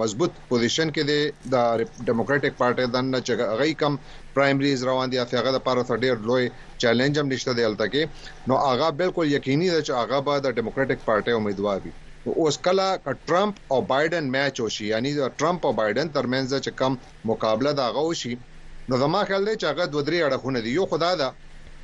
مضبوط پوزیشن کې دی د ډیموکراټک پارټي د نه چې غي کم پرایمریز روان دي هغه د پاره ته ډیر لوی چیلنج هم نشته دی الته کې نو هغه بالکل یقیني ده چې هغه به د ډیموکراټک پارټي امیدوار وي اوس کله ک ټرمپ او بایډن میچ وشي یعنی ټرمپ او بایډن ترمنځ چې کم مقابله د هغه وشي نو زما خیال دی چې هغه دوه درې اړخونه دي یو خو دا ده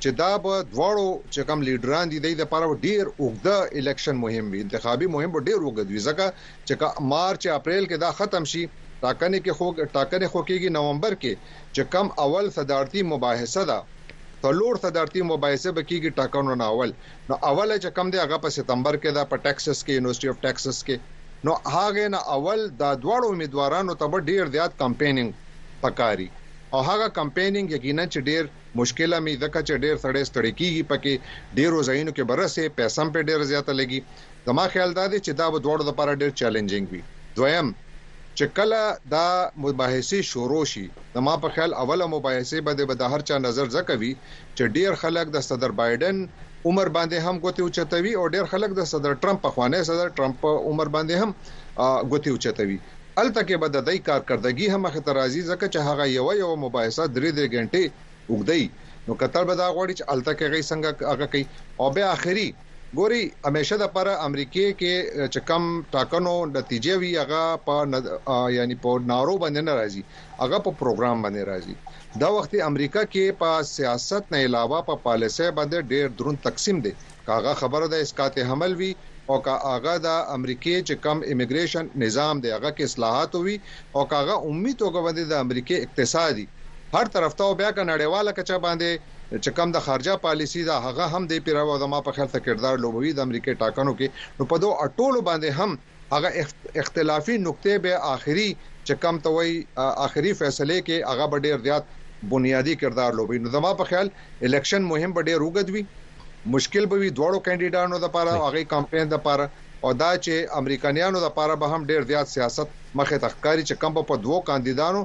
چې دا به دواړو چې کوم لیډران دي دوی لپاره به ډیر اوږده الیکشن مهم وي انتخابي مهم به ډیر اوږد وي ځکه چې که مارچ یا اپریل کې دا ختم شي ټاکنې کې خو ټاکنې خو کېږي نومبر کې چې کم اول صدارتي مباحثه ده څلور صدارتي مباحثه به کېږي ټاکنو نه اول نو اوله چه کوم دی هغه په ستمبر کې ده په ټکسس کې یونیورسټی اف ټکسس کې نو هغه نه اول دا دواړو امیدوارانو ته به ډیر زیات کمپیننګ پکاری او هغه کمپیننګ یقینا چه ډیر مشکله می ځکه چه ډیر سړی ستړی کیږی پکی ډیرو ځایونو کې به رسی پیسه هم پی ډیره زیاته لګی زما خیال دا دی چې دا به دواړو لپاره ډېر چیلنجنګ وي. دویم، چې کله دا مباحثې شروع شي، زما په خیال اوله مباحثې باندې به د هر چا نظر ځکه وي چې ډېر خلک د صدر بایډن عمر باندې هم ګوتې اوچتوي او ډېر خلک د صدر ټرمپ، پخوانی صدر ټرمپ په عمر باندې هم ګوتې اوچتوي. هلته کې به د دوی کارکردګي هم مخې ته راځي ځکه چې هغه یوه یوه مباحثه درې درې ګنټې اوږدوي نو کتل به دا غواړي چې هلته کې هغوی څنګه هغه کوي او بیا اخري ګوری همیشه د پاره امریکه کې چې کم ټاکنو نتیجه وی هغه په یعنی په نارو باندې نه راځی هغه په پروګرام باندې راځی دا وخت امریکه کې په سیاست نه علاوه په پالیسۍ باندې ډیر دروند تقسیم دی که هغه خبره د اسقاط حمل وی او که هغه د امریکه چې کم امیګریشن نظام دی هغه کې اصلاحاتو وی او که هغه عمومی توګه باندې د امریکه اقتصادی هر طرف ته او بیا که نړیواله کچه باندې چې کوم د خارجه پالیسی ده هغه هم دی پیروی او زما په خیال څه کردار لوبوی د امریکې ټاکنو کې نو په دو ټولو باندې هم هغه اختلافی نکته به اخری چې کوم ته وای اخری فیصله کې هغه به ډیر زیات بنیادی کردار لوبوی نو زما په خیال الیکشن مهم به ډیر وګد وی مشکل به وی دوړو کاندیدانو د پاره هغه کمپاین د پاره او دا چې امریکایانو د پاره به هم ډیر زیات سیاست مخه تخکاری چې کوم په دوو کاندیدانو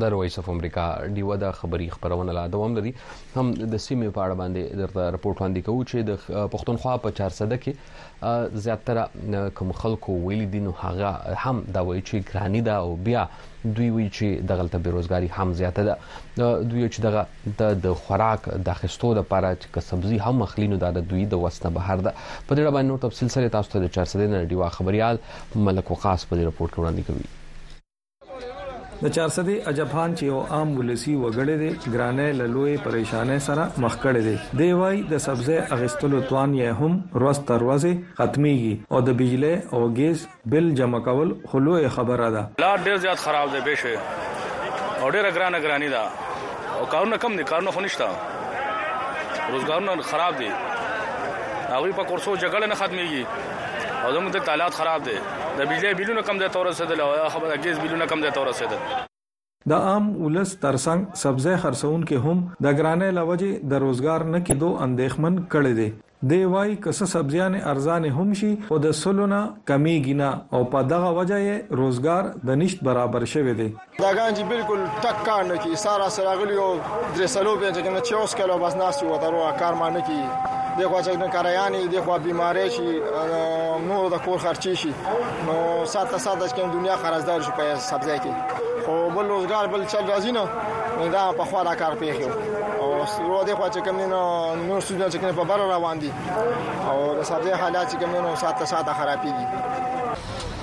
د رويس اف امریکا ډیوه د خبري خبرونه لا دوام لري هم د سیمې په اړه باندې درته رپورت وړاندې کوو چې د پښتونخوا په 400 کې زیاتره کوم خلکو ویل دي نو هغه هم دا وایي چې ګرانی ده او بیا دوی وی چې دغلت بیروزګاری هم زیاته ده دوی چې دغه د خوراک د خستو د لپاره چې سبزی هم اخلي نو دا د دوی د وسنه بهر ده په دې اړه باندې نور تفصیل سره تاسو ته د 400 نه ډیوه خبريال ملک وقاص په دې رپورت کې وړاندې کوي د چارسدې اجبهان چې یو عام ولسی وګړی دی ګرانه لوی پریشانه سره مخ کړی دی دی وای د سبزه اغستلو توان یې هم روز تر ورځې ختميږي او د بجلی او ګیس بل جمع کول خلوه خبره ده لار ډیر زیات خراب دی به شي او ډیره ګرانه ګرانی ده او کارونه کم دي کارونه خنشته روزګارونه خراب دي هغه په کورسو جګړه نه ختميږي او زموږ د تعلقات خراب دي د بجلی بیلونه کم ځای ته ورسیدل او دا خبره ګیس بیلونه کم ځای ته ورسیدل. د عام ولس ترڅنګ سبزی خرڅونکي هم د ګرانۍ له وجې د روزګار نه کیدو اندیښمن کړي دي. دی وايي که څه سبزیانې ارزانې هم شي خو د سلو نه کمیږي نه او په دغه وجه یې روزګار د نشت برابر شوی دی. دا ګان چې بالکل ټک کار نه کی سارا سره غلی او درې سلو به چې کنه چې اوس کله بس ناس یو درو کار ما نه کی دغه چې نه کاریانی دغه بیماری شي نور د کور خرچي شي نو ساته ساته چې دنیا قرضدار شي په سبزی کې خو بل روزګار بل چل راځي نه دا په خوا دا کار پیښو او ورو دغه چې کوم نه نور سوجا چې کنه په بر روان دي او د سبزی حالات چې کوم نو ساته ساته خرابيږي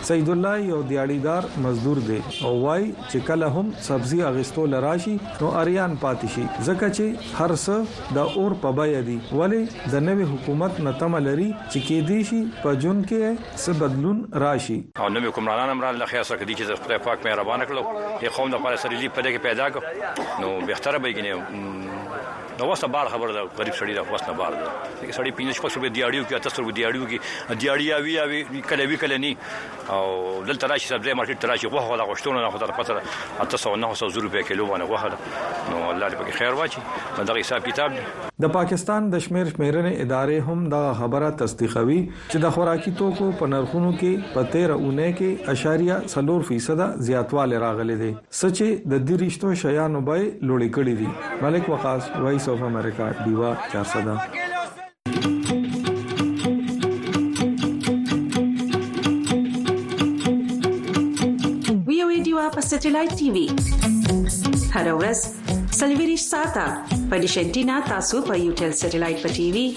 سعید الله یو دیاړي دار مزدور دی او وايي چې کله هم سبزي اغیستو له راشي نو اریان پاتې شي ځکه چې هر څه د اور په بیه دي ولې د نوي حکومت نه تمه لري چې کیدی شي په ژوند کې یې څه بدلون راشي. او نوي حکمرانان هم راغلل خیر څه که دي چې خدای پاک مهربانه کړل او دې قوم لپاره څه ریلیف په دې کې پیدا کړ نو بهتره به یې ګنې. د وس نه بار خبر ده غریب سړی د وس نه بار ده چې سړی پینځه شپږ سو به دیاړیو کې تاسو به دیاړیو کې دیاړیا وی وی کله وی کله ني او دلته راشي سبزی مارکیټ راشي غوخه دا غشتونه نه خطر پتر تاسو نه سو زرو په کیلو باندې غوخه ده نو الله دې پکې خیر واچي دا حساب کتاب دی د پاکستان د شمیر شمیرنې ادارې هم دغه خبره تصدیقوي چې د خوراکي توکو په نرخونو کې په تیره اونۍ کې اعشاریه څلور فیصده زیاتوالی راغلی دی. څه چې د دي رشتو شيانو بيه لوړې کړې دي ملک وقاص وایس اف امریکا دیوا 400 په سټلایټ ټي وي هر ورځ سلویریش ساته په دیشنټینا تاسو په یو ټل سټلایټ په ټي وي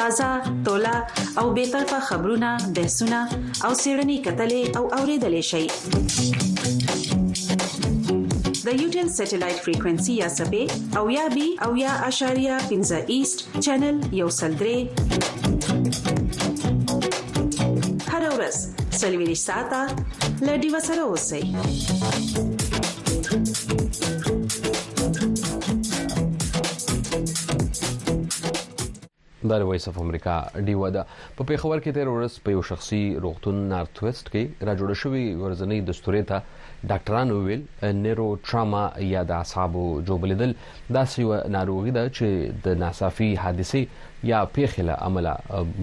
تازه تولا او به طرفه خبرونه بحثونه او سیړنی کتلې او اوریدلې شي د یو ټل سټلایټ فریکوئنسي یا سبې او یا بي او یا اشاریه 15 ایست چینل یو سلدري هر ورځ سلویری ساته لډي وسره اوسئ د وایس اف امریکا ډیوه ده په پیښور کې تیر ورځ په یو شخصي روغتون نارت ویسټ کې را جوړ شوی ورځنی دستوري ته ډاکټرانو ویل نیرو ټراما یا د اعصابو جوبلیدل داسې یوه ناروغي ده چې د ناڅاپي حادثې یا پیښې له امله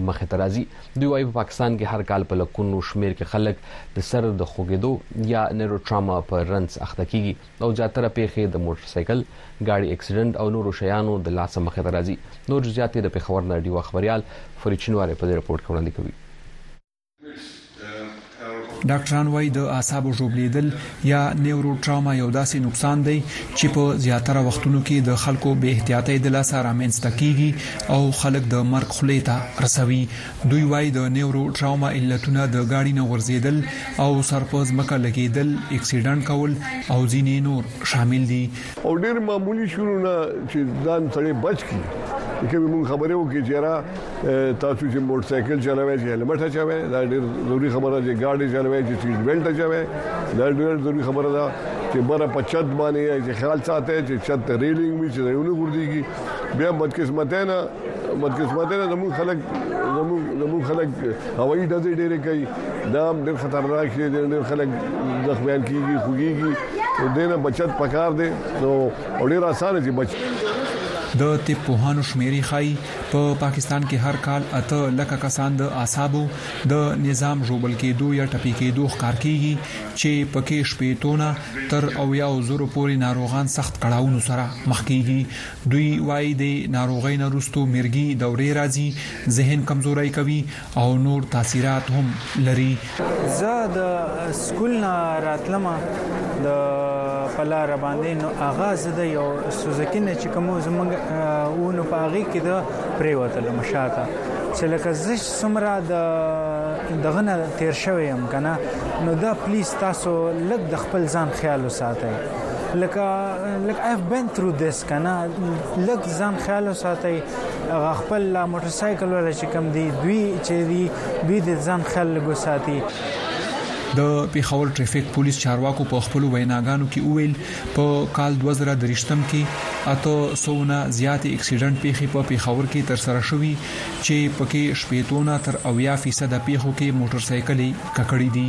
مخې ته راځي دوی وايي په پاکستان کې هر کال په لکونو شمیر کې خلک د سر د خوګېدو یا نیروټراما په رنس اخته کیږي او زیاتره پیښې د موټر سایکل ګاډي اکسیډنټ او نورو شیانو د لاسه مخې ته راځي نور جزئیات د پېښور نه ډیوه خبريال فرید شینواری په دې رپورټ کې وړاندې کوي ډاکټران وایي د اعصابو ژوبلیدل یا نیوروټراما یو داسې نقصان دی چې په زیاتره وختونو کې د خلکو به احتیاطي د لاسه رامنځته کیږي او خلک د مرګ خلی ته رسوي دوی وایي د نیوروټراما علتونه د گاډي نه ورزیدل او سرپوز مکه لګیدل اکسیډنټ کول او ځینې نور شامل دي او ډېر معمولی شونو نه چې ځان سړی بچ کی که موږ خبرې وکړي چې را تاسو چې موټر سایکل چلوي چې هلمټ چوي دا ډېر ضروری خبره ده چې ګاډي چلوي چې سیټ بیلټ چوي دا ډېر ضروری خبره ده چې بره په چت باندې چې خیال ساتي چې چت ریلینګ وي چې یو نه ګرځيږي بیا بدقسمتۍ نه بدقسمتۍ نه زموږ خلک زموږ خلک هوایي ډزې ډېرې کوي دا هم ډېر خطرناک شی دی ډېر خلک زخمیان کیږي خوږیږي نو دینه بچت پکار دی نو ډېر اسانه چې بچ د طب پوهانو شمیرې ښایي په پاکستان کې هر کال اته لکه کسان د اعصابو د نظام ژوبل کېدو یا ټپي کېدو ښکار کیږي چې پکې شپېتونه تر او یا زورو پورې ناروغان سخت کړهاونو سره مخ کیږي دوی وایي د ناروغۍ نه وروسته مرګي دورې راځي ذهن کمزوري کوي او نور تاثیرات هم لري. زه د سکول نه راتلم د په لار باندې نو هغه زه د یو سوزکی نه چې کوم زمونږ و نو په هغه کې د پریوتل مشاته چې لکه زه سمره د دغه نه تیر شوی يم کنه نو دا پلیز تاسو لږ د خپل ځان خیال وساتئ لکه لکه آی هاف بین ثرو دیس کنه لږ ځان خیال وساتئ هغه خپل لا موټر سایکل ولا چې کم دی دوی چې دی دوی د ځان خیال لږ وساتي د پیښور ټریفیک پولیس چارواکو په خپل ویناګانو کې وویل په کال 2023 کې اته سونه زیاتې اکسیډنټ پیښې په پیښور کې تر سره شوې چې پکې شپېتونه تر 80% پیښو کې موټر سایکلې ککړې دي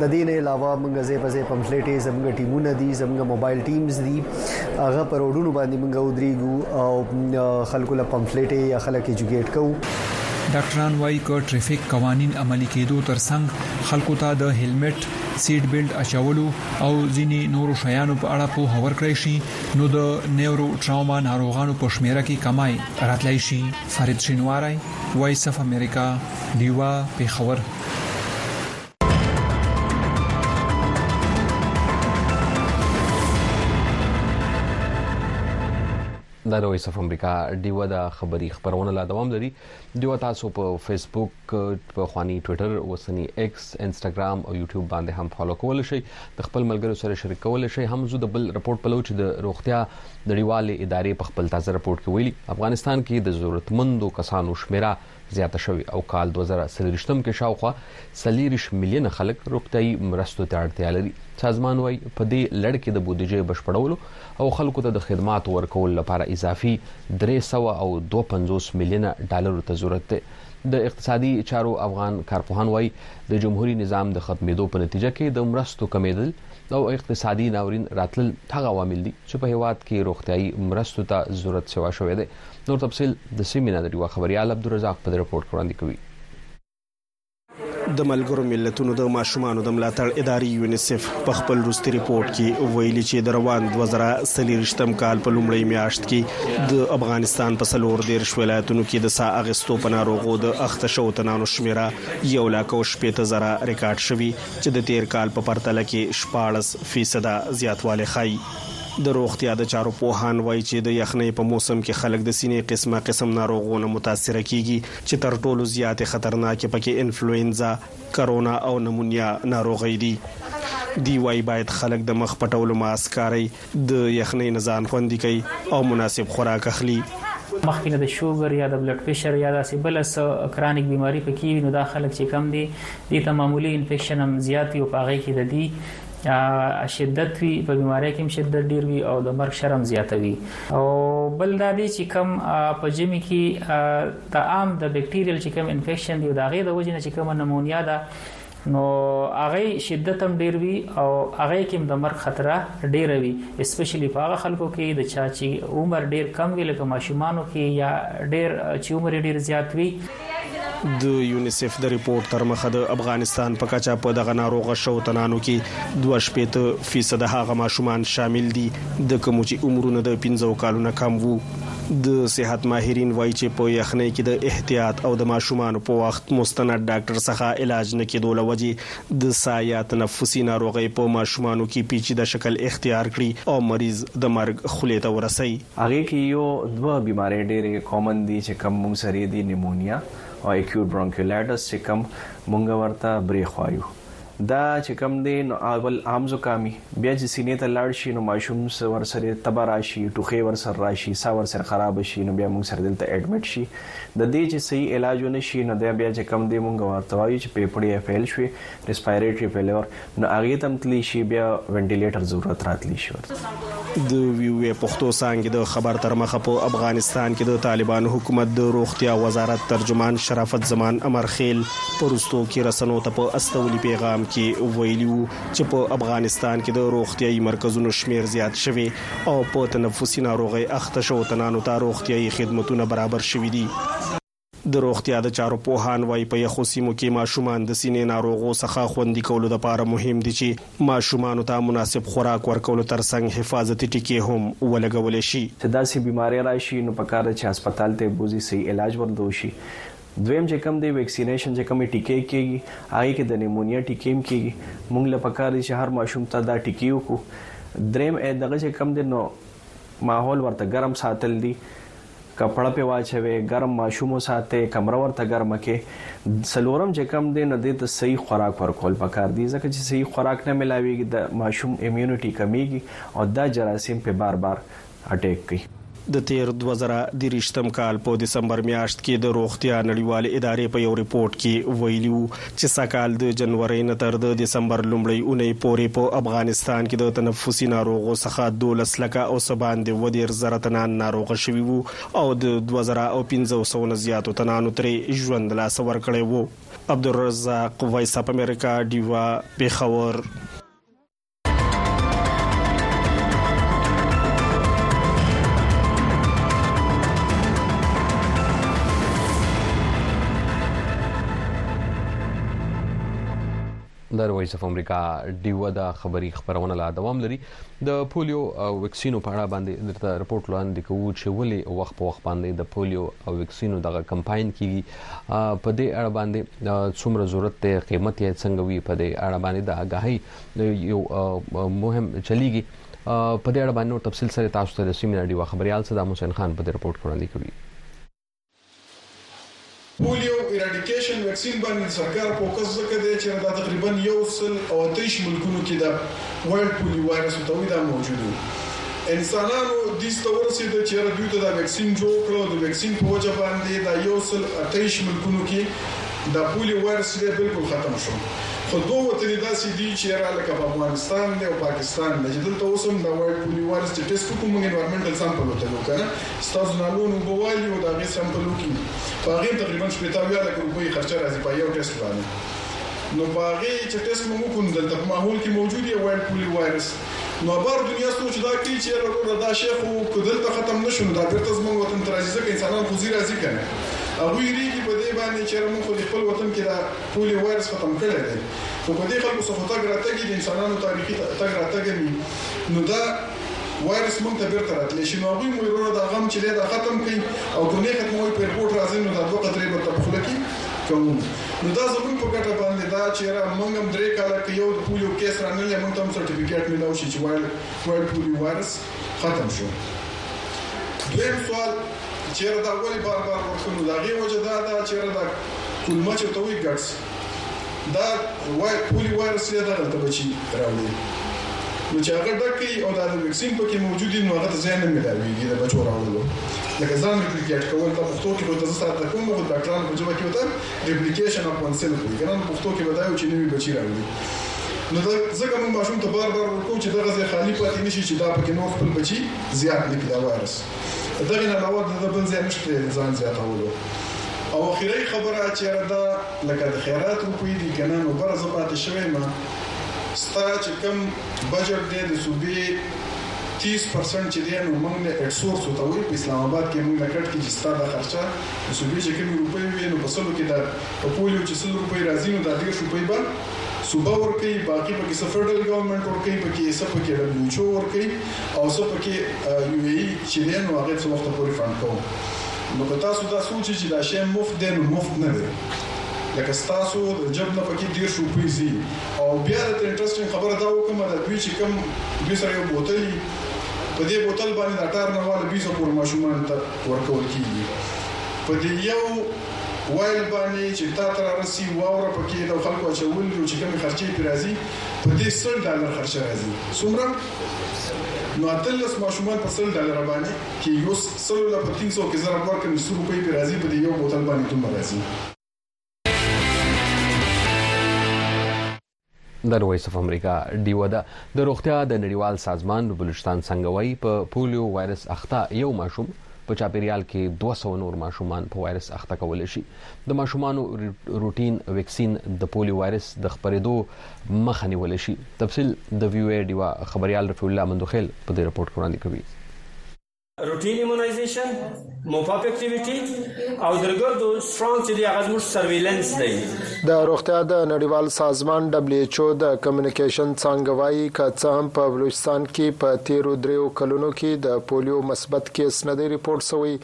د دې نه علاوه موږ ځای په ځای پمفلټې زموږ ټیمونه دي زموږ موبایل ټیمز دي هغه پر وډونو باندې موږ ودرېګو او خلکو له پمفلټې یا خلک ایجوکیټ کوو ډاکټران وایي که ټریفیک قوانین عملی کېدو ترڅنګ خلکو ته د هیلمټ، سیټ بیلټ اچولو او ځینې نورو شیانو په اړه پوهه ورکړی شي نو د نیورو ټراوما ناروغانو په شمیره کې کمای راتلای شي. فرید شینواری، وایس اف امریکا، ډیوه، پیښور. دا د وایس اف امریکا دیو د خبری خبرونه لا دوام لري دیو تاسو په فیسبوک په خواني ټوئیټر اوسنی ایکس انستګرام او یوټیوب باندې هم فالو کول شي د خپل ملګرو سره شریک کول شي هم زو د بل رپورت په لوچ د روغتیا نړیوالې ادارې په خپل تازه رپورت کې ویلي افغانستان کې د ضرورتمندو کسانو شمیره زیاته شوې او کال دوه زره څلوېښت م کې شاوخوا څلېرویشت میلیونه خلک روغتیايي مرستو ته اړتیا لري. سازمان وايي، په دې لړ کې د بودیجې بشپړولو او خلکو ته د خدماتو ورکولو لپاره اضافي درې سوه او دوه پنځوس میلیونه ډالرو ته ضرورت دی. د اقتصادي چارو افغان کارپوهان وايي، د جمهوري نظام د ختمېدو په نتیجه کې د مرستو کمېدل او اقتصادي ناورین راتلل هغه عوامل دي چې په هېواد کې روغتیايي مرستو ته ضرورت سېوا شوی دی. نور تفصيل د سیمې نه لري خبريال عبدالرزاق په رپورت وړاندې کوي د ملګرو ملتونو د ماشومانو د ملاتړ ادارې یونیسف په خپل روستي ریپورت کې ویلي چې د روان 2023م کال په لومړۍ میاشت کې د افغانستان په سلور دیر ولایتونو کې د سا اغستو په ناروغو د اخته شو تنانو شمیره یو لاک او شپېته زره ریکارډ شوی چې د تیر کال په پرتله کې 14% زیاتوالی ښایي د روغتیا د چارو پوهان وايي چې د یخنۍ په موسم کې خلک د سینې قسمه قسم ناروغو نه متاثره کېږي چې تر ټولو زیاتې خطرناکې پکې انفلوینزا، کرونا او نمونیا ناروغۍ دي. دی وايي باید خلک د مخ پټولو ماسک کاري، د یخنۍ نه ځان خوندي کړي او مناسب خوراک اخلي. مخکې نه د شوګر یا د بلډ پرېشر یا داسې بله څه کرانیک بیماري پکې وي نو دا خلک چې کوم دي دې ته معمولي انفیکشن هم زیات وي او په هغې کې د دي شدت وي په بیمارۍ کې هم شدت ډیر وي او د مرګ شرم زیاته وي او بل دا دی چې کم په جمی کې د عام د بکټیریل چې کم انفیکشن دی دا غي د وجنه چې کم نمونیا ده نو هغه شدت هم ډیر وي او هغه کې د مرګ خطر ډیر وي اسپیشلی په هغه خلکو کې د چا چې عمر ډیر کم وي لکه ماشومانو کې یا ډیر چې عمر ډیر زیات وي د یونیسف د رپورټ تر مخه د افغانستان په کچه په دغه ناروغه شو تنانو کې 2.8% هغه ماشومان شامل دي د کوم چې عمرونه د 15 کالو نه کم وو د صحت ماهرین وایي چې په یخنۍ کې د احتیاط او د ماشومانو په وخت مستند ډاکټر څخه علاج نه کېدو له وجې د ساه یا تنفسي ناروغۍ په ماشومانو کې پیچیده شکل اختیار کړي او مریض د مرګ خولې ته ورسوي. هغې کې يو دوه بيمارۍ ډېرې کامن دي چې کوم مونږ سره يې دي نيمونيا او اکيوټ برونکيولائټس چې کوم مونږ ورته برېخ وايو دا چې کوم دی نو اول عام زکامي بيا چې سينې ته لاړ شي نو ماشوم ورسره تبه راشي ټوخې ورسره راشي ساه ورسره خرابه شي نو بيا مونږ سره دلته اډمټ شي د دې چې صحيح علاج ونه شي نو دا بيا چې کوم دی مونږ ورته وايو چې پيپړې يې فيل شوې ریسپایریټري فیلور نو هغې ته هم تللی شي بیا وینټیلیټر ضرورت راتلی شي ورته. د وي او ای پښتو څانګې د خبر ترمخه په افغانستان کې د طالبانو حکومت د روغتیا وزارت ترجمان شرافت زمان امرخېل په وروستو کې رسنو ته په استولي پېغام کې ویلي وو چې په افغانستان کې د روغتیايي مرکزونو شمېر زیات شوی او په تنفسي ناروغۍ اخته شوو تنانو ته روغتیايي خدمتونه برابر شوي دي. د روغتیا د چارو پوهان وايي، په یخو سیمو کې ماشومان د سینې ناروغو څخه خوندي کولو لپاره مهم دي چې ماشومانو ته مناسب خوراک ورکولو ترڅنګ حفاظتي ټیکې هم ولګول شي. چې داسې بیمارې راشي نو پکار ده چې هسپتال ته یې بوځي صحیح علاج ورته وشي. دویم چې کوم دی ویکسینیشن چې کومې ټیکې کیږي هغې کې د نیمونیا ټیکې هم کیږي مونږ له پکار دي چې هر ماشوم ته دا ټیکې وکړو. دریم ای دغه چې کوم دی نو ماحول ورته ګرم ساتل دي. کپړه پې واچوې ګرم ماشوم وساتې کمره ورته ګرمه کې څلورم چې کم دې نو دې ته صحیح خوراک ورکول پکار دي ځکه چې صحیح خوراک نه ملاویږي د ماشوم امیونټي کمیږي او دا جراثیم پې بار بار اټیک کوي. د تېر دوه زره درویشتم کال په دسمبر میاشت کې د روغتیا نړیوالې ادارې په یو رپوټ کې ویلي وو، چې سږکال د جنورۍ نه تر د دسمبر لومړۍ اونۍ پورې په افغانستان کې د تنفسي ناروغو څخه دولس لکه او څه باندې اووه دېرش زره تنان ناروغه شوي وو او د دوه زره او پنځه سوو نه زیاتو تنانو ترې ژوند له لاسه ورکړی وو. عبدالرزاق ویساپامیرکاډیوه، پېښور. وایس اف امریکا ډیوه د خبری خبرونه لا دوام لري د پولیو او وکسینو په اړه باندې درته رپورت وړاندې کوو چې ولې وخت په وخت باندې د پولیو او وکسینو دغه کمپاین کیږي په دې اړه باندې څومره ضرورت ته قیمت یې څنګه وی په دې اړه باندې د آگاهی یو مهم چلیږي په دې اړه باندې نور تفصیل سره تاسو ته رسوي مینه ډیوه خبريال صدام حسین خان په دې رپورټ کې وړاندې کوي پولیو ایراډیکیشن واکسین باندې زرګر فوکس ځکه دی چېرې دا تقریبا یو سل او اته ویشت ملکونو کې ده وایلډ پولیو وایرس ورته وایي دا موجود و انسانانو دیس ته ورسېده چېرې دوی ته دا واکسین جوړ کړ او د واکسین په وجه باندې دا یو سل اته ویشت ملکونو کې دا پولیو وایرس چې دی بالکل ختم شو خو دوه وطنې داسې دي چې یاره لکه په افغانستان دی او پاکستان دی چې دلته اوس هم دا وایي پولي وارس چې ټیسټ وکړو موږ انوایرمنټل سامپل ورته لو کنه ستاسو نالو نه اوبه والي او د هغې سامپل وکړي په هغې هم تقریبا شپېته اویا لکه روپۍ خرچه راځي په یو ټیسټ باندې نو په هغې چې ټیسټ موږ وکړو دلته په ماحول کې موجود یې وایي پولي وایرس نو ابار دنیا ستو چې دا کړي چې یاره وروره دا شی خو که دلته ختم نه شو نو دا بیرته زموږ وطن ته راځي ځکه انسانان خو ځي راځي کنه هغوی ریږي په دې باندې چې یاره موږ خو د خپل وطن کې دا پولي وایرس ختم کړی دی خو په دې خلکو څخه خو تګ راتګ یې د انسانانو تاریخي تګ راتګ وي نو دا وایرس موږ ته بیرته راتلی شي نو هغوی مو وروره دا غم چې دی دا ختم کړئ او که نه ختموئ په ایرپورټ راځئ نو دا دوه قطرې به ته په خوله کې کوو نو دا زموږ په ګټه باندې دا چې یاره موږ هم درې کاله که یو د پولیو کیس رانلې موږ ته هم سرټیفیکیټ میلاو شي چې وایل وایل پولیو وایرس ختم شو دویم سوال چیره دا ولی بار بار ورکه نو داغی وجه دا ده چیره دا کولمه چه ته وی ګډ سی دا وای پولی وایرس یا دا دلته بچی راوړی نو چه هغه ډک کی او دا د ویکسین پکی موجودی نو هغه ته ځای نه ملاویږی د بچو راوړلو لکه ځان ریپلیکیټ کول دا پښتو کی خو ته زه ته کوم خو ډاکټران په جبه کی وته ریپلیکیشن اف ون سیلف وی کنه پښتو کی بدایو چه نوی بچی راوړی نو دا ځکه موږ ماشوم ته بار بار ورکو چې دغه ځای خالی پاتې نشي چې دا پکې نور خپل بچي زیات نه کړي دا وایرس د دغې نه علاوه د ده بل ځای نشته د ځان زیاتولو او اخیرۍ خبره چې یاره دا لکه د خیرات روپۍ دي که نه نو بره زه پاتې شوی یم ستا چې کوم بجټ دی د صوبې تیس پرسنټ چې دی نو موږ نه اټسورس ورته وایو په اسلام آباد کې موږ نه کټ کړي چې ستا دا خرچه د صوبې چې کومې روپۍ وي نو په سلو کې دا په پولیو چې سل روپۍ راځي نو دا دېرش روپۍ به صوبه ورکوي باقي پکې څه فډرل ګورنمنټ ورکوي پکې څه پکې ډبلیو ایچ او ورکوي او زه پکې یو ای چې دی نو هغه څه وخت پورې فنډ کوم نو که تاسو دا سوچي چې دا شی مفت دی نو مفت نه دی لکه ستاسو د جب نه پکې دیر شو پی زی او بیا د انټرسټینګ خبره دا وکم دا دوی چې کم دوی سره یو بوتل په دې بوتل باندې د اټار نه واله بیزه پور ماشومان ته ورکول کیږي په دې یو وایل باندې چې تا تر رسی واوره پکې د خلکو چول نو چې کوم خرچې پر راځي په دې 100 ډالر خرچه راځي څومره نو اتلس ماشومان په سل ډالره باندی کیږی اوس سلو له په تین سو کی ضرب ورکړه نو څو روپی پی راځی په دی یو بوتل باندی دومره راځی. د وایس اف امریکا ډیوه ده د روغتیا د نړیوال سازمان د بلوچستان څنګه وایي په پولیو وایرس اخته یو ماشوم په چاپیریال کې 200 نور ماشومان په وایرس اخته کول شي د ماشومانو روټین ویکسین د پولیو وایرس د خپرېدو مخه نیول شي تفصیل د ویو ای ډیوا خبریال رفیع الله مندوخیل په دې رپورټ کې وړاندې کوي روټین ایمونایزیشن موپاپ اکټیویټي او درګردو سترونګ چې دی هغه زموږ سرویلنس دی د روغتیا د نړیوال سازمان دبليو ایچ او د کمیونیکیشن څنګه وایي که څه هم په بلوچستان کې په تیرو دریو کلونو کې د پولیو مثبت کیس نه دی رپورټ شوی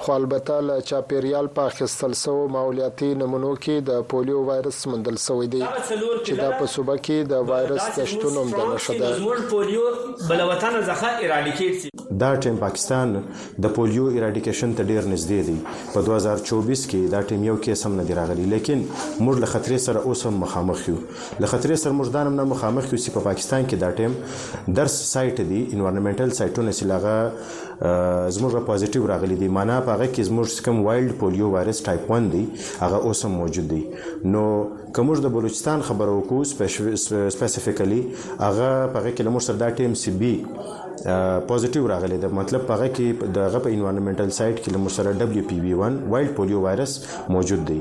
خو البته له چاپېریال په اخیستل شوو ماحولیاتي نمونو کې د پولیو وایرس موندل شوی دی چې دا په صوبه کې د وایرس د شتون عمده نښه ده. دا ټیم پاکستان د پولیو ایراډیکیشن ته ډېر نږدې دی، په دوه زره چوبیس کې دا ټیم یو کیس هم نه دی راغلی، لیکن موږ له خطرې سره اوس هم مخامخ یو. له خطرې سره موږ دا نمنه مخامخ یو چې په پاکستان کې دا ټیم درس سایټ دي، انوارنمنټل سایټونه چې له هغه، زموږ پازیټیو راغلي دي معنا په هغه کې زموږ چې کوم وایلډ پولیو وایرس ټایپ 1 دی هغه اوس هم موجود دی نو که موږ د بلوچستان خبره وکړو سپیسیفیکلی هغه په هغه کې له موږ سره دا ټیم سی بی پوزټیو راغلی د مطلب پغه کې د غپ انوایرنمنټل سایت کې لمر سره دبليو پی وی 1 وایلډ پولیو وایرس موجود دی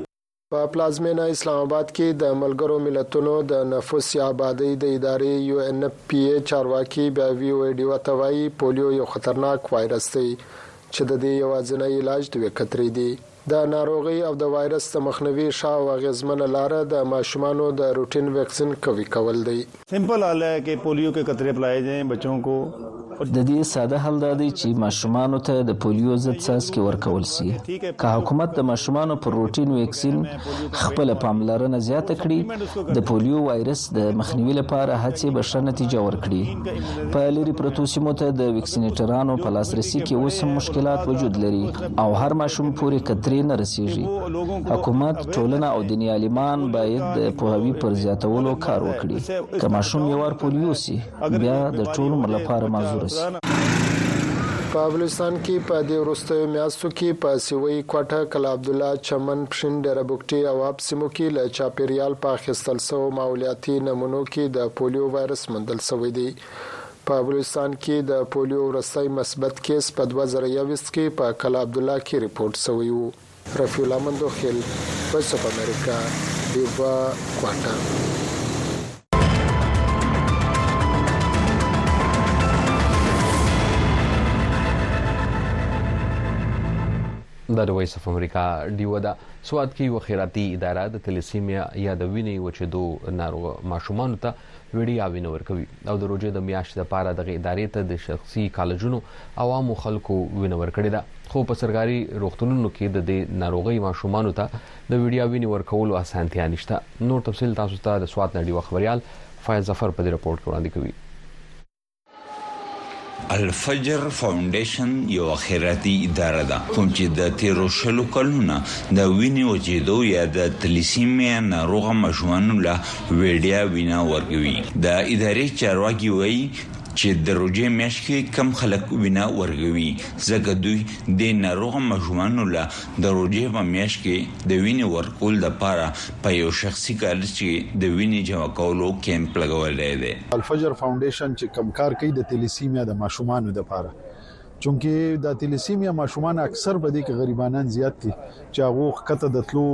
په پلازمېنه اسلام آباد کې د ملګرو ملتونو د نفوس یا آبادۍ د ادارې یو ان اف پي ای چارواکي بیا وي او ای ډیوه ته وایي، پولیو یو خطرناک وایرس دی چې د دې یوازینی علاج دوې کترې دي. د ناروغۍ او د وایرس د مخنوي ښه او اغېزمنه لاره د ماشومانو د روټین واکسین قوي کول دی. سمپل حل هې کې پولیو کې قطرې پلائے جائیں بچون کو د دې ساده حل دا دی چې ماشومانو ته د پولیو ضد څاڅکي ورکول سي که حکومت د ماشومانو پر روټین ویکسین خپل پاملرنه زیاته کړي د پولیو وایرس د مخنیوي لپاره هڅې به ښه نتیجه ورکړي په لری پرتو سیمو ته د ویکسینیټرانو په لاسرسي کې اوس هم مشکلات وجود لري او هر ماشوم پورې کترې نه رسیږي حکومت ټولنه او دیني عالمان باید د پوهاوي پر زیاتولو کار وکړي. که ماشوم یو وار پولیو سي، بیا د ټول عمر لپاره معذور سي. په افغانستان کې په دې وروستیو میاشتو کې په سیوۍ، کوټه، قلعه عبدالله، چمن، پښین، ډېره بګټې او اب سیمو کې له چاپېریال په اخیستل شوو ماحولیاتي نمونو کې د پولیو وایرس موندل شوی دی. په بلوچستان کې د پولیو وروستی مثبت کېس په دوه زره یوویشت کې په قلعه عبدالله کې رپورټ شوی و. رفیع الله مندوخېل، وایس اف امریکا، ډیوه، کوټه. دا د وایس اف امریکا ډیوه ده. سوات کې یوه خیراتي اداره د تلسیمیا یا د وینې وچېدو ناروغ ماشومانو ته وړیا وینه ورکوي. او د روژې د میاشتې لپاره دغې ادارې ته د شخصي کالجونو عوامو خلکو وینه ورکړې ده خو په سرکاري روغتونونو کې د دې ناروغۍ ماشومانو ته د ویډیا وینې ورکولو اسانتیا نشته نور تفصیل تاسو ته د سوات نړیوال خبريال فیض ظفر په دې رپورت کې وړاندې کوي الفجر فاونډېشن یوه خیراتي اداره ده کوم چې د تیرو شلو کلونو نه د وینې وچېدو یا د تلیسیمیا ناروغه ماشومانو له ویډیا وینه ورکوي. د ادارې چارواکي وایي چې د روژې میاشت کې کم خلک وینه ورکوي ځکه دوی دې ناروغه ماشومانو له د روژې په میاشت کې د وینې ورکول لپاره په یو شخصي کالج کې د وینې جمع کولو کیمپ لګولی دی. الفجر فاونډیشن چې کوم کار کوي د تیلیسیمیا د ماشومانو لپاره چونکې دا تیلیسیمیا ماشومان اکثر په دې کې غریبانان زیات دي چې هغو ښکته د تلو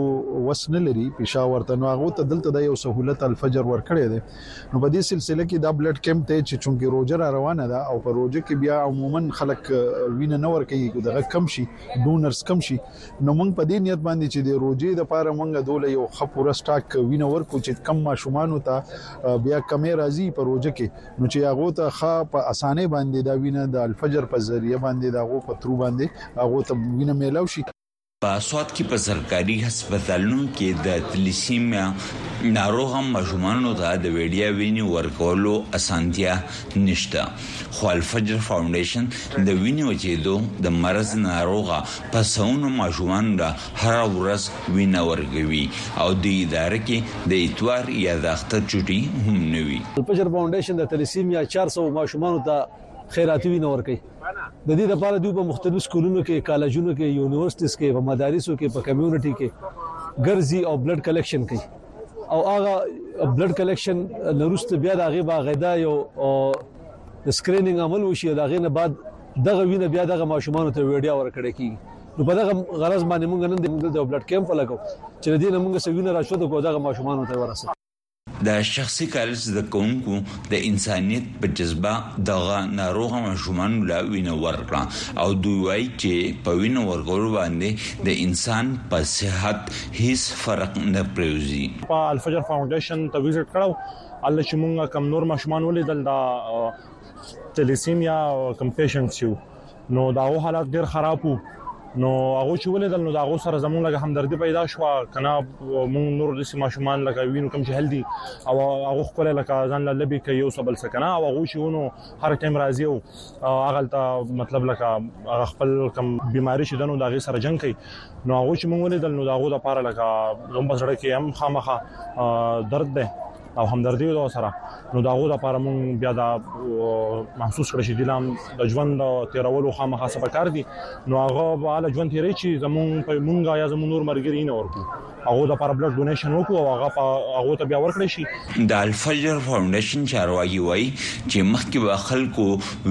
وس نه لري پیشا ورته نو هغو ته دلته دا یو سهولت الفجر ورکړی دی نو په دې سلسله کې دا بلډ کیمپ دی چې چونکې روجه را روانه ده او په روجه کې بیا عموما خلک وینه نه ورکوي دغه کم شي ډونرز کم شي نو موږ په دې نیت باندې چې د روجې د پاره موږ دوله یو خپ ورس ټاک وینه ورکو چې کم ماشومان ته بیا کمې راځي په روجه کې نو چې هغه ته ښه په اسانه باندې دا وینه د الفجر په ذریعہ باندې دا غو په ترو باندې هغه ته وینه میلاو شي په سواد کې په سرکاري هسپتالونو کې د تلیسیمیا ناروغ ماشومانو ته د ویډیا وینې ورکولو اسانتیا نشته خو الفجر فاونډیشن د وینې وچېدو د مرز ناروغه په سوونو ماشومانو له هره ورځ وینه ورکوي او دې اداره کې د اتوار یا د اختر چټي هم نه وي. د پچر فاونډیشن د تلیسیمیا چار سوو ماشومانو ته خیراتي وینه ورکوي. د دې لپاره دوی په مختلفو سکولونو کې، کالجونو کې، یونیورسټیز کې، په مدارسو کې، په کمیونټي کې ګرځي او بلډ کلکشن کوي او هغه بلډ کلکشن نه وروسته بیا د هغې باغیده یو د سکریننګ عمل وشي او د هغې نه بعد دغه وینه بیا دغه ماشومان ته ویډیا ورکړی کیږي نو په دغه غرض باندې موږ نن د موږ د بلډ کیمپ لګو چې د دې نه موږ سوینه را شو دغه دغه ماشومان ته ورسه د شخصي کالج زده کوونکو د انسانیت په جذبه دغه ناروغه ماشومان له وینه ورکړه او دوی وایي چې په وینه ورکولو باندې د انسان په صحت هیڅ فرق نه پریوزي په الفجر فاونډیشن ته وزټ کړو الله چې مونږه کم نور ماشومان ولیدل دا تلیسیمیا او کوم پیشنټ چې نو دا هغه حالات ډیر خراب وو نو هغه چې ولیدل نو دا هغه سره زمونږ لګه همدردي پیدا شو کنه مونږ نور د سیما شومان لګه وینو کوم چې هل دي او هغه خپل لکه ځان له لبي کوي او سبل سکنه او هغه چې ونو هر ټیم راځي او هغه ته مطلب لکه خپل کوم بيماري چې دنو دا غي سره جنگ کوي نو هغه چې مونږ ولیدل نو دا هغه د پاره لکه زموږ سره کې هم خامخه درد ده او همدردي د سره نو دا غو د لپاره مونږ بیا دا محسوس کړی چې دلام د ژوند تیرولو خامخا سبا کار دي نو هغه بالا ژوند تیرې چې زمون په مونږه یا زمون نور مرګري نه ورکو هغه د لپاره بلډ ډونیشن وکړو او هغه په هغه ته بیا ورکړی شي د الفجر فاونډیشن چارواکي وایي چې مخکې به خلکو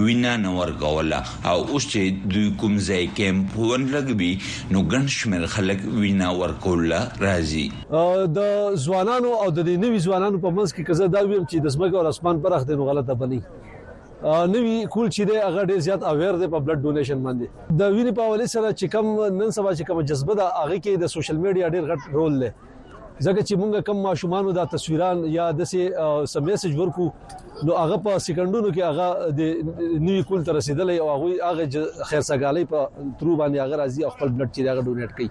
وینا نه ورکوله او اوس چې دوی کوم ځای کیمپ ونلګوي نو ګڼ شمیر خلک وینا ورکول راځي د ځوانانو او د نوي ځوانانو په منځ کې کزه دا ویم چې د سمګ او اسمان پر اخته نو غلطه بني نوی کول چې دی هغه ډیر زیات اویر دی په بلډ ډونیشن باندې د وینې په حواله سره چې کم نن سبا چې کم جذبه ده هغه کې د سوشل میډیا ډیر غټ رول لري ځکه چې مونږ کم ماشومان دا تصویران یا د سه سمیسج ورکو نو هغه په سکندونو کې هغه د نیو کول تر رسیدلې او هغه هغه خیر سګالې په ترو باندې هغه راځي خپل بلډ چې هغه ډونیټ کوي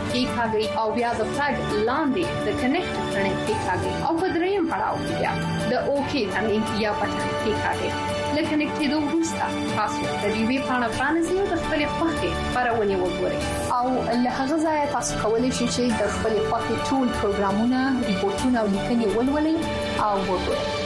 کې کاږي او بیا د فلګ لاندې د کنیکټ تڼۍ کې کاږي او په دریم پړاو کې بیا د اوکی تڼۍ یا بټن کې کاږي له کنیکټ کېدو وروسته تاسو د دې وی پاڼه پرانیزئ او د خپل خوښې خبرونه وګورئ او له هغه ځایه تاسو کولی شئ چې د خپل خوښې ټول پروګرامونه ریپورتونه او لیکنې ولولئ او وګورئ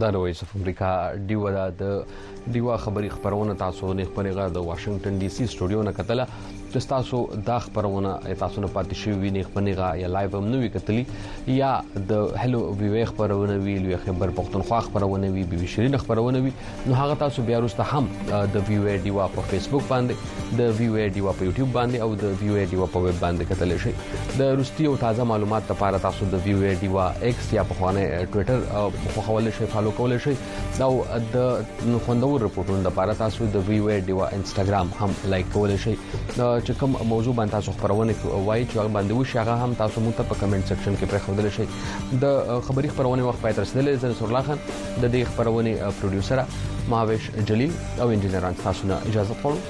دا د وایس اف امریکا ډیوه ده د ډیوه خبری خبرونه تاسو نه خبرې غا د واشنگټن ډي سي سټوډیو نه کتله چې تاسو دا خبرونه تاسو نه پاتې شوی ویني خبرنګا یا لایو هم نوې کتلی یا د هلو وی وی خبرونه وی لوی خبر پښتونخوا خبرونه وی بي شيرین خبرونه وی نو هغه تاسو بیا وروسته هم د وی وی ډیوا په فیسبوک باندې د وی وی ډیوا په یوټیوب باندې او د وی وی ډیوا په ویب باندې کتلی شئ د روسي او تازه معلومات لپاره تاسو د وی وی ډیوا ایکس یا په خوانه ټوئیټر خو خولې شئ فالو کولای شئ دا د خوندور رپورټونو لپاره تاسو د وی وی ډیوا انستګرام هم لایک کول شئ چې کوم موضوع باندې تاسو خبرونه وایي چې هغه باندې وشي هغه هم تاسو مونږ ته په کمنټ سیکشن کې پرې خودل شئ د خبري خبرونه وخت پاتې رسیدلې زه رسول الله خان د دې خبرونه پروډوسر ماویش جلیل او انجنیران تاسو نه اجازه غواړم